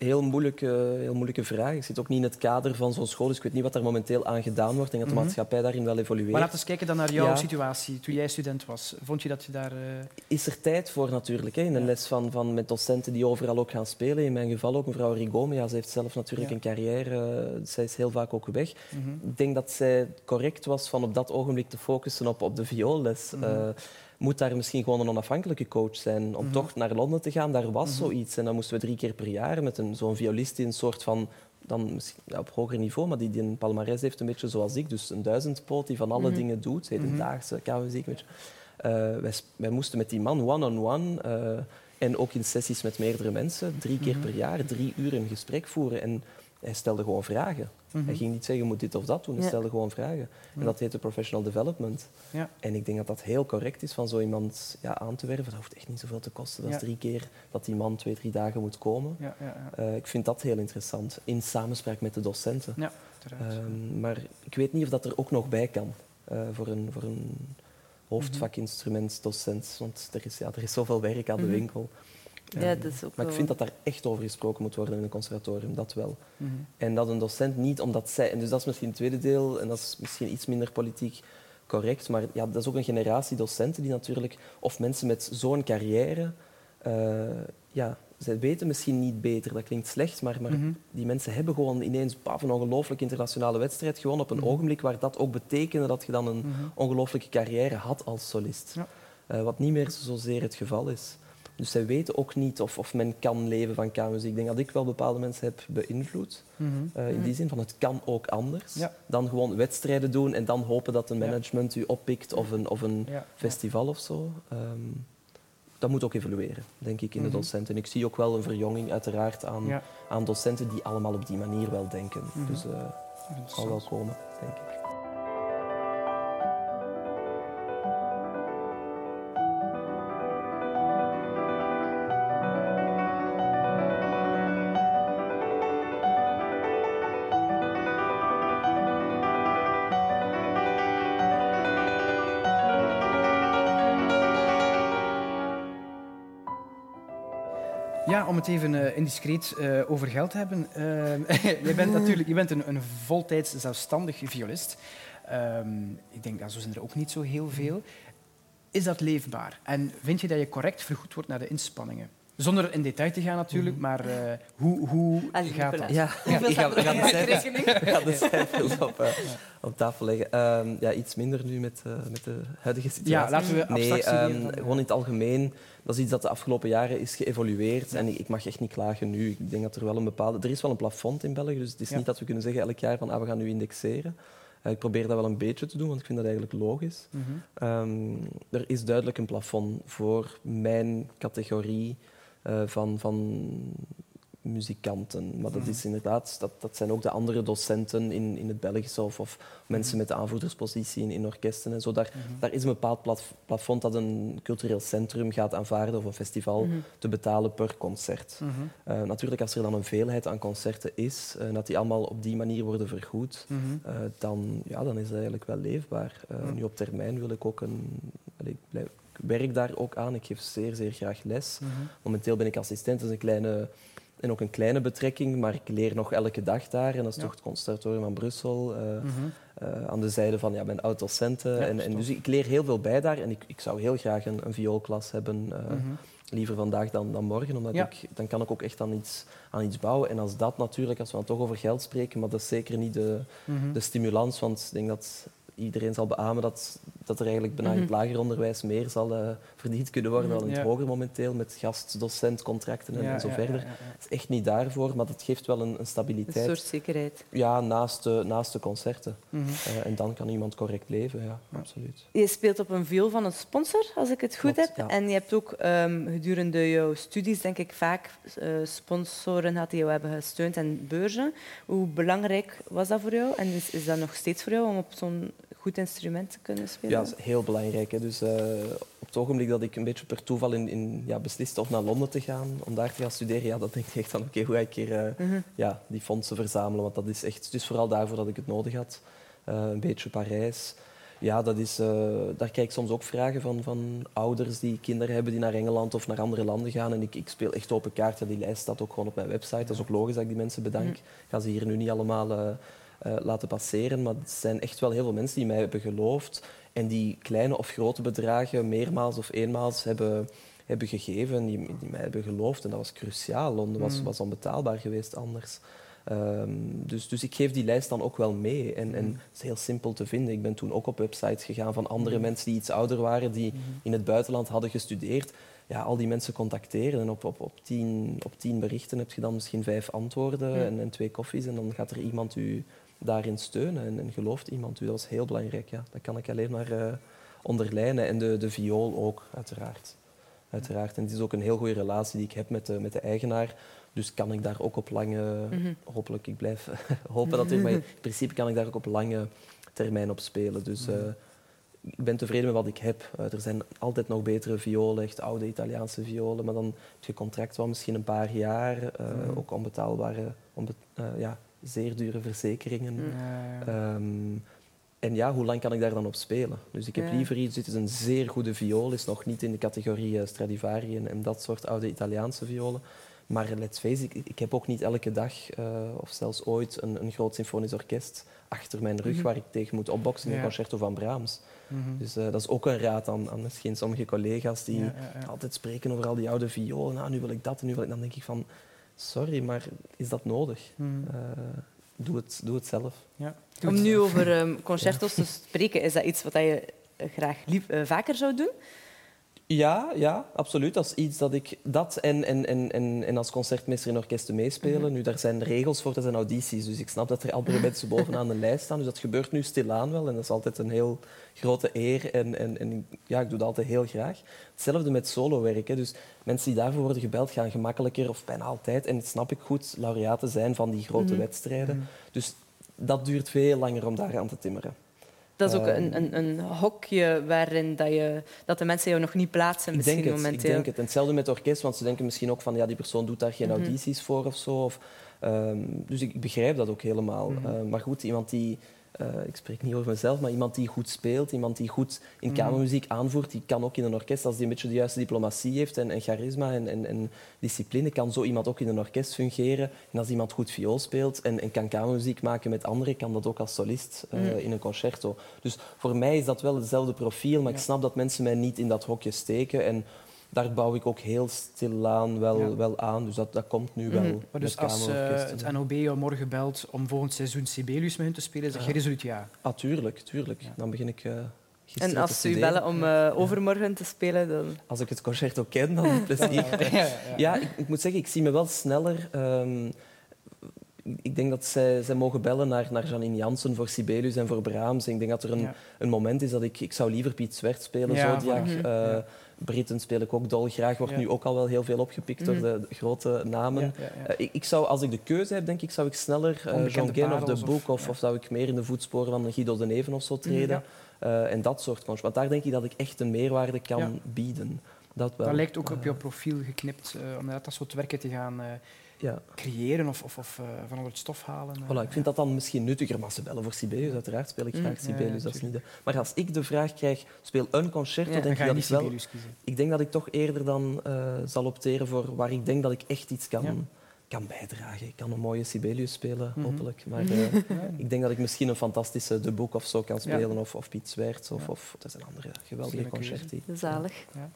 Speaker 1: heel moeilijke, heel moeilijke vraag. Ik zit ook niet in het kader van zo'n school, dus ik weet niet wat er momenteel aan gedaan wordt. Denk dat de mm -hmm. maatschappij daarin wel evolueert.
Speaker 2: Maar laten we kijken dan naar jouw ja. situatie toen jij student was. Vond je dat je daar... Uh...
Speaker 1: Is er tijd voor natuurlijk. Hè? In een ja. les van, van met docenten die overal ook gaan spelen. In mijn geval ook mevrouw Rigome. Ja, ze heeft zelf natuurlijk ja. een carrière. Uh, zij is heel vaak ook weg. Mm -hmm. Ik denk dat zij correct was van op dat ogenblik te focussen op, op de vioolles. Mm -hmm. uh, moet daar misschien gewoon een onafhankelijke coach zijn om toch naar Londen te gaan. Daar was zoiets. En dan moesten we drie keer per jaar met een, zo'n violist die een soort van dan misschien ja, op hoger niveau, maar die, die een palmarès heeft, een beetje zoals ik. Dus een duizendpoot die van alle dingen doet, hedendaagse KW-muziek. Je. Eh, wij, wij moesten met die man one-on-one eh, en ook in sessies met meerdere mensen, drie keer per jaar, drie uur een gesprek voeren. En hij stelde gewoon vragen. Hij ging niet zeggen, je moet dit of dat doen. Hij stelde gewoon vragen. En dat heette professional development.
Speaker 2: Ja.
Speaker 1: En ik denk dat dat heel correct is van zo iemand ja, aan te werven. Dat hoeft echt niet zoveel te kosten. Dat is drie keer dat die man twee, drie dagen moet komen.
Speaker 2: Ja, ja, ja.
Speaker 1: Eh, ik vind dat heel interessant, in samenspraak met de docenten. Ehm, maar ik weet niet of dat er ook nog bij kan eh, voor een, voor een hoofdvakinstrumentdocent. Want er is, ja, er is zoveel werk aan de
Speaker 3: Mhm.
Speaker 1: winkel.
Speaker 3: Ja, dat is ook
Speaker 1: maar ik vind dat daar echt over gesproken moet worden in een conservatorium, dat wel.
Speaker 2: Mhm.
Speaker 1: En dat een docent niet, omdat zij... En dus dat is misschien het tweede deel, en dat is misschien iets minder politiek correct, maar ja, dat is ook een generatie docenten die natuurlijk... Of mensen met zo'n carrière... eh, ja, zij weten misschien niet beter, dat klinkt slecht, maar, maar
Speaker 2: Mhm.
Speaker 1: die mensen hebben gewoon ineens paf, een ongelooflijk internationale wedstrijd gewonnen op een
Speaker 2: Mhm.
Speaker 1: ogenblik waar dat ook betekende dat je dan een ongelooflijke carrière had als solist.
Speaker 2: Ja.
Speaker 1: Eh, wat niet meer zozeer het geval is. Dus zij weten ook niet of, of men kan leven van K-muziek. Ik denk dat ik wel bepaalde mensen heb beïnvloed.
Speaker 2: Mhm.
Speaker 1: eh, in die zin van het kan ook anders.
Speaker 2: Ja.
Speaker 1: Dan gewoon wedstrijden doen en dan hopen dat een management u oppikt of een, of een festival of zo. Ehm, dat moet ook evolueren, denk ik, in de
Speaker 2: Mhm.
Speaker 1: docenten. En ik zie ook wel een verjonging uiteraard aan, aan docenten die allemaal op die manier wel denken.
Speaker 2: Mhm.
Speaker 1: Dus het zal wel komen, denk ik.
Speaker 2: Even eh, indiscreet eh, over geld hebben. Eh, <laughs> je bent natuurlijk je bent een, een voltijds zelfstandig violist. Ehm, ik denk dat zo zijn er ook niet zo heel veel. Is dat leefbaar? En vind je dat je correct vergoed wordt naar de inspanningen? Zonder in detail te gaan natuurlijk, maar eh, hoe, hoe
Speaker 3: Allee,
Speaker 2: gaat dat?
Speaker 1: Ja, ik ga, ik de cijfers,
Speaker 3: rekening?
Speaker 1: ik ga de cijfers op, eh, op tafel leggen. Ehm, ja, iets minder nu met, eh, met de huidige situatie.
Speaker 2: Ja, laten we
Speaker 1: Nee,
Speaker 2: abstractie
Speaker 1: ehm, gewoon in het algemeen. Dat is iets dat de afgelopen jaren is geëvolueerd. En ik, ik mag echt niet klagen nu. Ik denk dat er wel een bepaalde... Er is wel een plafond in België, dus het is
Speaker 2: Ja.
Speaker 1: niet dat we kunnen zeggen elk jaar van ah, we gaan nu indexeren. Ik probeer dat wel een beetje te doen, want ik vind dat eigenlijk logisch.
Speaker 2: Mhm.
Speaker 1: Ehm, er is duidelijk een plafond voor mijn categorie eh, van, van muzikanten. Maar dat is inderdaad, dat, dat zijn ook de andere docenten in, in het Belgische of, of mensen met de aanvoerderspositie in, in orkesten en zo. Daar, daar is een bepaald plaf- plafond dat een cultureel centrum gaat aanvaarden of een festival te betalen per concert.
Speaker 2: Mhm.
Speaker 1: Eh, natuurlijk, als er dan een veelheid aan concerten is, eh, dat die allemaal op die manier worden vergoed,
Speaker 2: Mhm.
Speaker 1: dan, ja, dan is het eigenlijk wel leefbaar. Nu op termijn wil ik ook een... werk daar ook aan. Ik geef zeer, zeer graag les.
Speaker 2: Mhm.
Speaker 1: Momenteel ben ik assistent, dat is een kleine... En ook een kleine betrekking, maar ik leer nog elke dag daar. En dat is
Speaker 2: Ja.
Speaker 1: toch het Conservatorium van Brussel. eh,
Speaker 2: Mhm.
Speaker 1: eh, aan de zijde van ja, mijn oud-docenten.
Speaker 2: Ja,
Speaker 1: en, en dus ik leer heel veel bij daar. En ik, ik zou heel graag een, een vioolklas hebben. eh,
Speaker 2: Mhm.
Speaker 1: Liever vandaag dan, dan morgen, omdat
Speaker 2: Ja.
Speaker 1: ik, dan kan ik ook echt aan iets, aan iets bouwen. En als dat natuurlijk, als we dan toch over geld spreken, maar dat is zeker niet de, de stimulans, want ik denk dat iedereen zal beamen dat, dat er eigenlijk bijna in het lager onderwijs meer zal eh, verdiend kunnen worden dan in het
Speaker 2: Ja.
Speaker 1: hoger momenteel, met gastdocentcontracten en,
Speaker 2: Ja,
Speaker 1: en zo verder. Het is echt niet daarvoor, maar dat geeft wel een, een
Speaker 3: Een
Speaker 1: stabiliteit
Speaker 3: soort zekerheid.
Speaker 1: ja, naast, de, naast de concerten.
Speaker 2: Mhm.
Speaker 1: Eh, en dan kan iemand correct leven, ja, absoluut.
Speaker 3: Je speelt op een viool van een sponsor, als ik het goed
Speaker 1: Klopt,
Speaker 3: heb. En je hebt ook ehm, gedurende jouw studies, denk ik, vaak eh, sponsoren gehad die jou hebben gesteund en beurzen. Hoe belangrijk was dat voor jou? En is, is dat nog steeds voor jou om op zo'n goed instrument te kunnen spelen?
Speaker 1: Ja, dat is heel belangrijk. Hè. Dus, eh, op het ogenblik dat ik een beetje per toeval in, in, ja, besliste om naar Londen te gaan, om daar te gaan studeren, ja, dat denk ik echt van oké, hoe ga ik hier
Speaker 3: Mhm.
Speaker 1: ja, die fondsen verzamelen? Want dat is echt, is vooral daarvoor dat ik het nodig had. Eh, een beetje Parijs. Ja, dat is, daar krijg ik soms ook vragen van, van ouders die kinderen hebben die naar Engeland of naar andere landen gaan. En ik, ik speel echt open kaart. Ja, die lijst staat ook gewoon op mijn website. Dat is ook logisch dat ik die mensen bedank. Ik ga ze hier nu niet allemaal eh, laten passeren. Maar het zijn echt wel heel veel mensen die mij hebben geloofd. En die kleine of grote bedragen meermaals of eenmaals hebben, hebben gegeven. En die, die mij hebben geloofd. En dat was cruciaal. Londen was, was onbetaalbaar geweest anders. Ehm, dus, dus ik geef die lijst dan ook wel mee. En, en
Speaker 2: Mhm.
Speaker 1: het is heel simpel te vinden. Ik ben toen ook op websites gegaan van andere
Speaker 2: Mhm.
Speaker 1: mensen die iets ouder waren, die
Speaker 2: Mhm.
Speaker 1: in het buitenland hadden gestudeerd. Ja, al die mensen contacteren en op, op, op, tien, op tien berichten heb je dan misschien vijf antwoorden en, en twee koffies. En dan gaat er iemand u daarin steunen en, en gelooft iemand u. Dat was heel belangrijk. Ja. Dat kan ik alleen maar eh, onderlijnen. En de, de viool ook, uiteraard. uiteraard. En het is ook een heel goede relatie die ik heb met de, met de eigenaar. Dus kan ik daar ook op lange,
Speaker 3: Mhm.
Speaker 1: hopelijk, ik blijf <laughs> hopen natuurlijk, maar in <laughs> principe kan ik daar ook op lange termijn op spelen. Dus
Speaker 2: Mhm.
Speaker 1: eh, ik ben tevreden met wat ik heb. Eh, er zijn altijd nog betere violen, echt oude Italiaanse violen, maar dan heb je contract wel misschien een paar jaar,
Speaker 2: Mhm.
Speaker 1: ook onbetaalbare, onbe- ja, zeer dure verzekeringen.
Speaker 2: Ja.
Speaker 1: Ehm, en ja, hoe lang kan ik daar dan op spelen? Dus ik heb liever iets, dit is een zeer goede viool, is nog niet in de categorie eh, Stradivari en, en dat soort oude Italiaanse violen. Maar let's face it, ik, heb ook niet elke dag eh, of zelfs ooit een, een groot symfonisch orkest achter mijn rug
Speaker 2: Mhm.
Speaker 1: waar ik tegen moet opboksen in
Speaker 2: Ja.
Speaker 1: een concerto van Brahms.
Speaker 2: Mhm.
Speaker 1: Dus eh, dat is ook een raad aan, aan misschien sommige collega's die
Speaker 2: Ja, ja, ja.
Speaker 1: altijd spreken over al die oude violen. Nou, nu wil ik dat en nu wil ik... Dan denk ik van, sorry, maar is dat nodig?
Speaker 2: Mhm.
Speaker 1: Eh, doe, het, doe het zelf.
Speaker 2: Ja.
Speaker 3: Om nu over <laughs> ehm, concertos te spreken, is dat iets wat je eh, graag lief, eh, vaker zou doen?
Speaker 1: Ja, ja, absoluut. Dat is iets dat ik... Dat en, en, en, en, als concertmeester in orkesten meespelen.
Speaker 2: Mhm.
Speaker 1: Nu, daar zijn regels voor, dat zijn audities. Dus ik snap dat er andere <laughs> mensen bovenaan de lijst staan. Dus dat gebeurt nu stilaan wel. En dat is altijd een heel grote eer. En, en, en ja, ik doe dat altijd heel graag. Hetzelfde met solowerk. Hè. Dus mensen die daarvoor worden gebeld, gaan gemakkelijker, of bijna altijd, en dat snap ik goed, laureaten zijn van die grote
Speaker 3: Mhm.
Speaker 1: wedstrijden.
Speaker 2: Mhm.
Speaker 1: Dus dat duurt veel langer om daar aan te timmeren.
Speaker 3: Dat is ook
Speaker 1: Ehm.
Speaker 3: een, een, een hokje waarin dat, je, dat de mensen jou nog niet plaatsen
Speaker 1: Ik
Speaker 3: misschien
Speaker 1: denk, het, ik denk het. En hetzelfde met het orkest, want ze denken misschien ook van ja, die persoon doet daar geen
Speaker 3: Mhm.
Speaker 1: audities voor of zo. Of, ehm, dus ik begrijp dat ook helemaal.
Speaker 2: Mhm.
Speaker 1: Eh, maar goed, iemand die, eh, ik spreek niet over mezelf, maar iemand die goed speelt, iemand die goed in
Speaker 2: Mhm.
Speaker 1: kamermuziek aanvoert, die kan ook in een orkest, als die een beetje de juiste diplomatie heeft en, en charisma en, en, en discipline, kan zo iemand ook in een orkest fungeren. En als iemand goed viool speelt en, kan kamermuziek maken met anderen, kan dat ook als solist eh,
Speaker 3: Mhm.
Speaker 1: in een concerto. Dus voor mij is dat wel hetzelfde profiel, maar
Speaker 2: Ja.
Speaker 1: ik snap dat mensen mij niet in dat hokje steken. En daar bouw ik ook heel stilaan wel,
Speaker 2: Ja.
Speaker 1: wel aan. Dus dat, dat komt nu wel
Speaker 3: Mhm.
Speaker 2: Maar dus als eh,
Speaker 1: kamerorkesten.
Speaker 2: het NOB jou morgen belt om volgend seizoen Sibelius met hun te spelen, zeg je
Speaker 1: Ja.
Speaker 2: resoluut ja.
Speaker 1: Ah, tuurlijk, tuurlijk.
Speaker 2: Ja.
Speaker 1: Dan begin ik uh, gisteren
Speaker 3: En als ze u bellen om eh, overmorgen te spelen, dan...
Speaker 1: Als ik het concerto ken, dan <laughs> plezier.
Speaker 2: Ja, ja, ja.
Speaker 1: Ja, ik, ik moet zeggen, ik zie me wel sneller. ehm, ik denk dat zij, zij mogen bellen naar, naar Janine Jansen voor Sibelius en voor Brahms. Ik denk dat er een,
Speaker 2: Ja.
Speaker 1: een moment is dat ik... Ik zou liever Piet Zwert spelen,
Speaker 2: Ja,
Speaker 1: Zodiac. eh. Britten speel ik ook dolgraag. Wordt
Speaker 2: Ja.
Speaker 1: nu ook al wel heel veel opgepikt door
Speaker 3: Mhm.
Speaker 1: de, de grote namen. Eh, ik, ik zou, als ik de keuze heb, denk ik, zou ik sneller uh,
Speaker 2: Onbekende
Speaker 1: John Ginn of The
Speaker 2: of-
Speaker 1: Book of, of zou ik meer in de voetsporen van Guido de Neven of zo treden. Eh, en dat soort concerts. Want daar denk ik dat ik echt een meerwaarde kan bieden. Dat wel.
Speaker 2: Dat lijkt ook op jouw profiel geknipt eh, om dat soort werken te gaan
Speaker 1: ja.
Speaker 2: creëren of, of, of eh, van onder het stof halen. eh.
Speaker 1: Voilà, ik vind dat dan misschien nuttiger, maar ze bellen voor Sibelius. Uiteraard speel ik
Speaker 3: Mm,
Speaker 1: graag
Speaker 2: ja, ja,
Speaker 1: Sibelius. dat is niet de... Maar als ik de vraag krijg, speel een concerto,
Speaker 3: Ja,
Speaker 2: Dan
Speaker 1: denk
Speaker 2: ga
Speaker 1: ik
Speaker 2: je
Speaker 1: dat ik wel...
Speaker 2: Sibelius kiezen.
Speaker 1: Ik denk dat ik toch eerder dan eh, zal opteren voor waar ik denk dat ik echt iets kan,
Speaker 2: Ja.
Speaker 1: kan bijdragen. Ik kan een mooie Sibelius spelen,
Speaker 2: Mhm.
Speaker 1: hopelijk. Maar <laughs> eh,
Speaker 2: Ja.
Speaker 1: ik denk dat ik misschien een fantastische De Boek of zo kan
Speaker 2: Ja.
Speaker 1: spelen. Of, of Piet Zwerts. Of,
Speaker 2: Ja.
Speaker 1: of er zijn andere geweldige
Speaker 2: Goeie keuze.
Speaker 1: concerti.
Speaker 3: Zalig.
Speaker 1: Ja.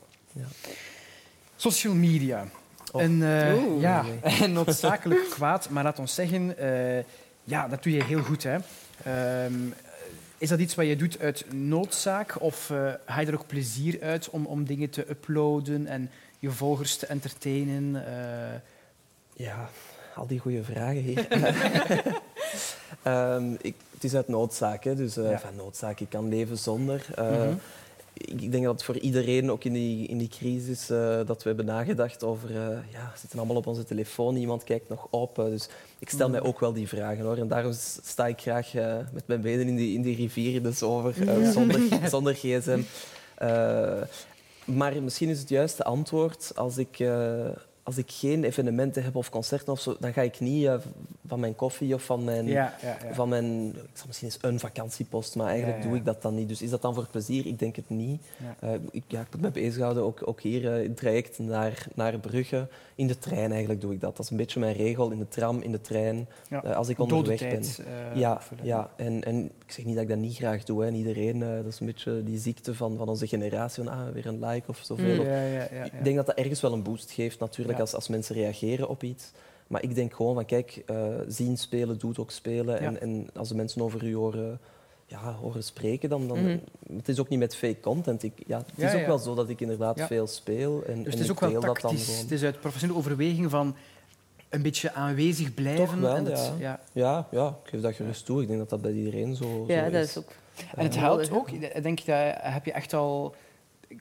Speaker 2: Social media. Een, eh, ja, <laughs> noodzakelijk <laughs> kwaad, maar laat ons zeggen, eh, ja, dat doe je heel goed. Hè. Ehm, is dat iets wat je doet uit noodzaak of eh haal je er ook plezier uit om, om dingen te uploaden en je volgers te entertainen? Eh,
Speaker 1: Ja, al die goede vragen hier. <laughs> Ehm, ik, het is uit noodzaak, hè, dus
Speaker 2: Ja.
Speaker 1: van noodzaak. Ik kan leven zonder. Eh,
Speaker 2: Mhm.
Speaker 1: Ik, denk dat voor iedereen, ook in die, in die crisis, eh, dat we hebben nagedacht over... eh, ja, we zitten allemaal op onze telefoon, niemand kijkt nog op. eh, dus ik stel
Speaker 2: Mhm.
Speaker 1: mij ook wel die vragen, hoor. En daarom sta ik graag met mijn benen in die, in die rivier dus over,
Speaker 2: Ja.
Speaker 1: zonder, <laughs> zonder gsm. Maar misschien is het juiste antwoord als ik... als ik geen evenementen heb of concerten of zo, dan ga ik niet eh, van mijn koffie of van mijn,
Speaker 2: ja, ja, ja.
Speaker 1: van mijn... Ik zal misschien eens een vakantiepost, maar eigenlijk doe ik dat dan niet. Dus is dat dan voor plezier? Ik denk het niet. Eh, ik, ja, ik me bezighouden, ook, ook hier eh, in traject naar, naar Brugge. In de trein eigenlijk doe ik dat. Dat is een beetje mijn regel. In de tram, in de trein, als ik onderweg ben.
Speaker 2: tijd.
Speaker 1: Ja, ja. En, en ik zeg niet dat ik dat niet graag doe. Hè. En Iedereen, dat is een beetje die ziekte van, van onze generatie. Van, ah, weer een like of zoveel.
Speaker 3: Mm.
Speaker 1: Ik denk dat dat ergens wel een boost geeft natuurlijk
Speaker 2: Ja.
Speaker 1: als, als mensen reageren op iets. Maar ik denk gewoon van, kijk, eh, zien spelen doet ook spelen.
Speaker 2: Ja.
Speaker 1: En, en als de mensen over u horen, ja, horen spreken, dan... dan
Speaker 3: Mhm.
Speaker 1: Het is ook niet met fake content. Ik, ja, het
Speaker 2: Ja,
Speaker 1: is ook
Speaker 2: ja.
Speaker 1: wel zo dat ik inderdaad
Speaker 2: Ja.
Speaker 1: veel speel. En,
Speaker 2: Dus
Speaker 1: en
Speaker 2: het is ook wel
Speaker 1: dat.
Speaker 2: Het is uit professionele overweging van een beetje aanwezig blijven.
Speaker 1: Toch wel,
Speaker 2: en het,
Speaker 1: ja.
Speaker 2: ja.
Speaker 1: Ja, ja, ik geef dat gerust toe. Ik denk dat dat bij iedereen zo,
Speaker 3: Ja,
Speaker 1: zo
Speaker 3: dat
Speaker 1: is.
Speaker 3: is ook...
Speaker 2: En het
Speaker 3: Ja.
Speaker 2: helpt ook. Ik Denk dat, heb je echt al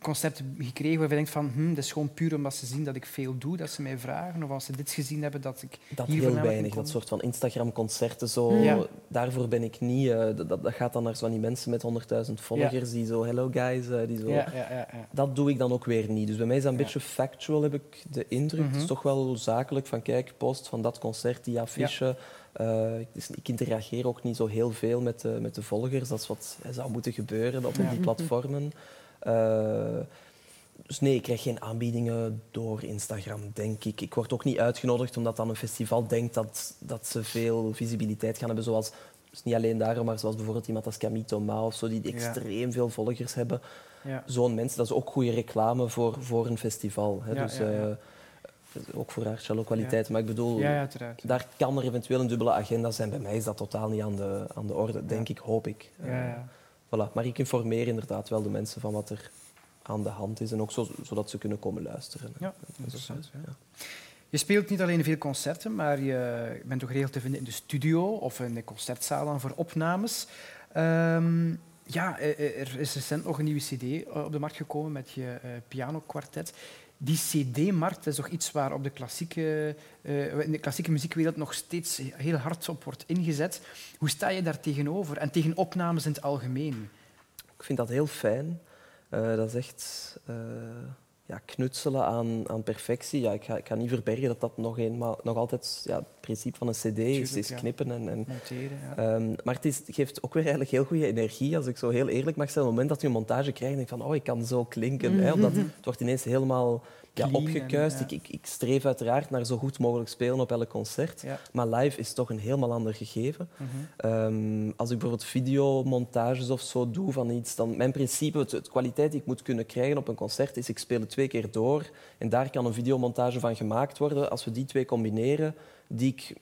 Speaker 2: concepten gekregen waarvan je denkt van hm, dat is gewoon puur omdat ze zien dat ik veel doe, dat ze mij vragen. Of als ze dit gezien hebben, dat ik
Speaker 1: Dat
Speaker 2: hier
Speaker 1: heel weinig, dat soort van Instagram-concerten. Zo,
Speaker 2: Ja.
Speaker 1: Daarvoor ben ik niet... eh, dat, dat gaat dan naar zo van die mensen met 100.000 volgers die zo... Hello guys, eh, die zo...
Speaker 2: Ja, ja, ja, ja.
Speaker 1: Dat doe ik dan ook weer niet. Dus bij mij is dat een beetje factual, heb ik de indruk. Het
Speaker 2: Mhm.
Speaker 1: is toch wel zakelijk van, kijk, post van dat concert, die affiche. Eh, ik- dus ik interageer ook niet zo heel veel met de, met de volgers. Dat is wat zou moeten gebeuren op die platformen. <laughs> Eh, dus nee, ik krijg geen aanbiedingen door Instagram, denk ik. Ik word ook niet uitgenodigd omdat dan een festival denkt dat, dat ze veel visibiliteit gaan hebben. Zoals, dus niet alleen daarom, maar zoals bijvoorbeeld iemand als Camito Ma of zo, die
Speaker 2: Ja.
Speaker 1: extreem veel volgers hebben
Speaker 2: ja.
Speaker 1: zo'n mensen, dat is ook goede reclame voor, voor een festival. Hè.
Speaker 2: Ja,
Speaker 1: dus, eh, ook voor haar kwaliteit. Maar ik bedoel, daar kan er eventueel een dubbele agenda zijn. Bij mij is dat totaal niet aan de, aan de orde, denk ik, hoop ik.
Speaker 2: Ja, ja.
Speaker 1: Eh, voilà. Maar ik informeer inderdaad wel de mensen van wat er aan de hand is. En ook zo, zodat ze kunnen komen luisteren.
Speaker 2: Ja, interessant, ja. Je speelt niet alleen veel concerten, maar je bent ook geregeld te vinden in de studio of in de concertzalen voor opnames. Ehm, ja, eh, er is recent nog een nieuwe cd op de markt gekomen met je eh, pianokwartet. Die cd-markt is toch iets waar op de klassieke, eh, in de klassieke muziekwereld nog steeds heel hard op wordt ingezet. Hoe sta je daar tegenover en tegen opnames in het algemeen?
Speaker 1: Ik vind dat heel fijn. Eh, dat is echt eh, ja, knutselen aan, aan perfectie. Ja, ik, ga, ik ga niet verbergen dat dat nog, eenmaal, nog altijd ja, principe van een cd is,
Speaker 2: Tuurlijk,
Speaker 1: is
Speaker 2: ja.
Speaker 1: knippen en, en
Speaker 2: Monteren, ja.
Speaker 1: Ehm, maar het, is, het geeft ook weer eigenlijk heel goede energie, als ik zo heel eerlijk mag zijn. Op het moment dat je een montage krijgt, denk je van, oh, ik kan zo klinken. Hè, omdat het wordt ineens helemaal ja, opgekuist.
Speaker 2: en, ja.
Speaker 1: ik, ik, ik streef uiteraard naar zo goed mogelijk spelen op elk concert.
Speaker 2: Ja.
Speaker 1: Maar live is toch een helemaal ander gegeven.
Speaker 2: Mhm.
Speaker 1: Ehm, als ik bijvoorbeeld videomontages of zo doe van iets, dan mijn principe, het, het kwaliteit die ik moet kunnen krijgen op een concert, is ik speel het twee keer door. En daar kan een videomontage van gemaakt worden. Als we die twee combineren, die ik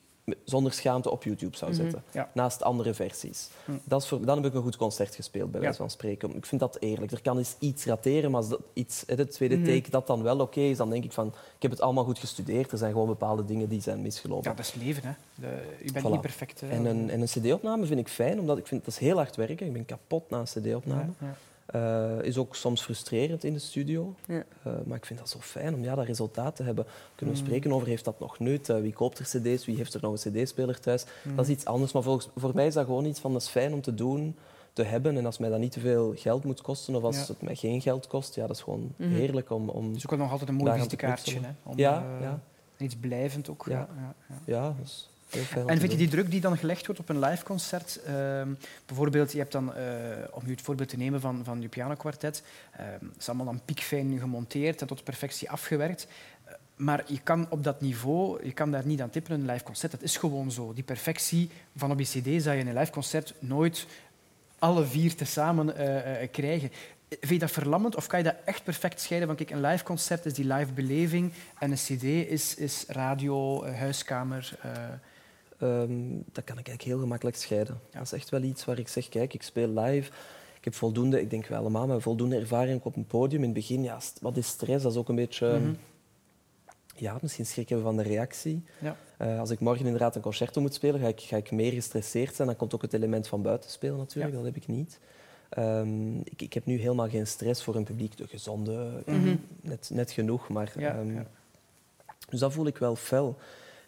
Speaker 1: zonder schaamte op YouTube zou
Speaker 3: Mhm.
Speaker 1: zetten.
Speaker 2: Ja.
Speaker 1: Naast andere versies.
Speaker 2: Hm.
Speaker 1: Dat is voor, dan heb ik een goed concert gespeeld, bij
Speaker 2: Ja.
Speaker 1: wijze van spreken. Ik vind dat eerlijk. Er kan eens iets rateren, maar als dat iets, de tweede
Speaker 3: Mhm.
Speaker 1: take dat dan wel oké is, dan denk ik van, ik heb het allemaal goed gestudeerd. Er zijn gewoon bepaalde dingen die zijn misgelopen.
Speaker 2: Ja, dat is leven. Hè. De, je bent
Speaker 1: Voilà.
Speaker 2: niet perfect. hè.
Speaker 1: En een, en een cd-opname vind ik fijn, omdat ik vind dat is heel hard werken. Ik ben kapot na een cd-opname.
Speaker 2: Ja,
Speaker 1: Eh, is ook soms frustrerend in de studio.
Speaker 3: Ja.
Speaker 1: Eh, maar ik vind dat zo fijn om ja, dat resultaat te hebben. Kunnen we
Speaker 2: Mm.
Speaker 1: spreken over, heeft dat nog nut? Eh, wie koopt er cd's? Wie heeft er nog een cd-speler thuis?
Speaker 2: Mm.
Speaker 1: Dat is iets anders. Maar volgens, voor mij is dat gewoon iets van, dat is fijn om te doen, te hebben. En als mij dat niet te veel geld moet kosten, of als
Speaker 2: Ja.
Speaker 1: het mij geen geld kost, ja, dat is gewoon
Speaker 3: Mhm.
Speaker 1: heerlijk om... om
Speaker 2: Het is ook nog altijd een mooi visitekaartje.
Speaker 1: Knutselen.
Speaker 2: om,
Speaker 1: ja, ja,
Speaker 2: Iets blijvend ook. Ja.
Speaker 1: Ja.
Speaker 2: Ja, En vind je die druk die dan gelegd wordt op een live concert? ehm, bijvoorbeeld, je hebt dan, eh, om nu het voorbeeld te nemen van, van je pianokwartet, het is allemaal dan piekfijn gemonteerd en tot perfectie afgewerkt. Eh, Maar je kan op dat niveau, je kan daar niet aan tippen in een live concert. Dat is gewoon zo. Die perfectie van op je cd zou je in een live concert nooit alle vier tezamen eh krijgen. Vind je dat verlammend of kan je dat echt perfect scheiden van kijk, een live concert is die live beleving en een cd is, is radio, huiskamer...
Speaker 1: Ehm, dat kan ik eigenlijk heel gemakkelijk scheiden.
Speaker 2: Ja.
Speaker 1: Dat is echt wel iets waar ik zeg, kijk, ik speel live. Ik heb voldoende, ik denk wel allemaal, maar voldoende ervaring op een podium. In het begin, ja, wat is stress? Dat is ook een beetje...
Speaker 2: Mhm.
Speaker 1: Ja, misschien schrik hebben van de reactie.
Speaker 2: Ja.
Speaker 1: Eh, als ik morgen inderdaad een concerto moet spelen, ga ik, ga ik meer gestresseerd zijn. Dan komt ook het element van buiten spelen natuurlijk,
Speaker 2: Ja.
Speaker 1: dat heb ik niet. Ehm, ik, ik heb nu helemaal geen stress voor een publiek. De gezonde,
Speaker 3: Mhm.
Speaker 1: net, net genoeg. Maar,
Speaker 2: Ja,
Speaker 1: ehm. Dus dat voel ik wel fel.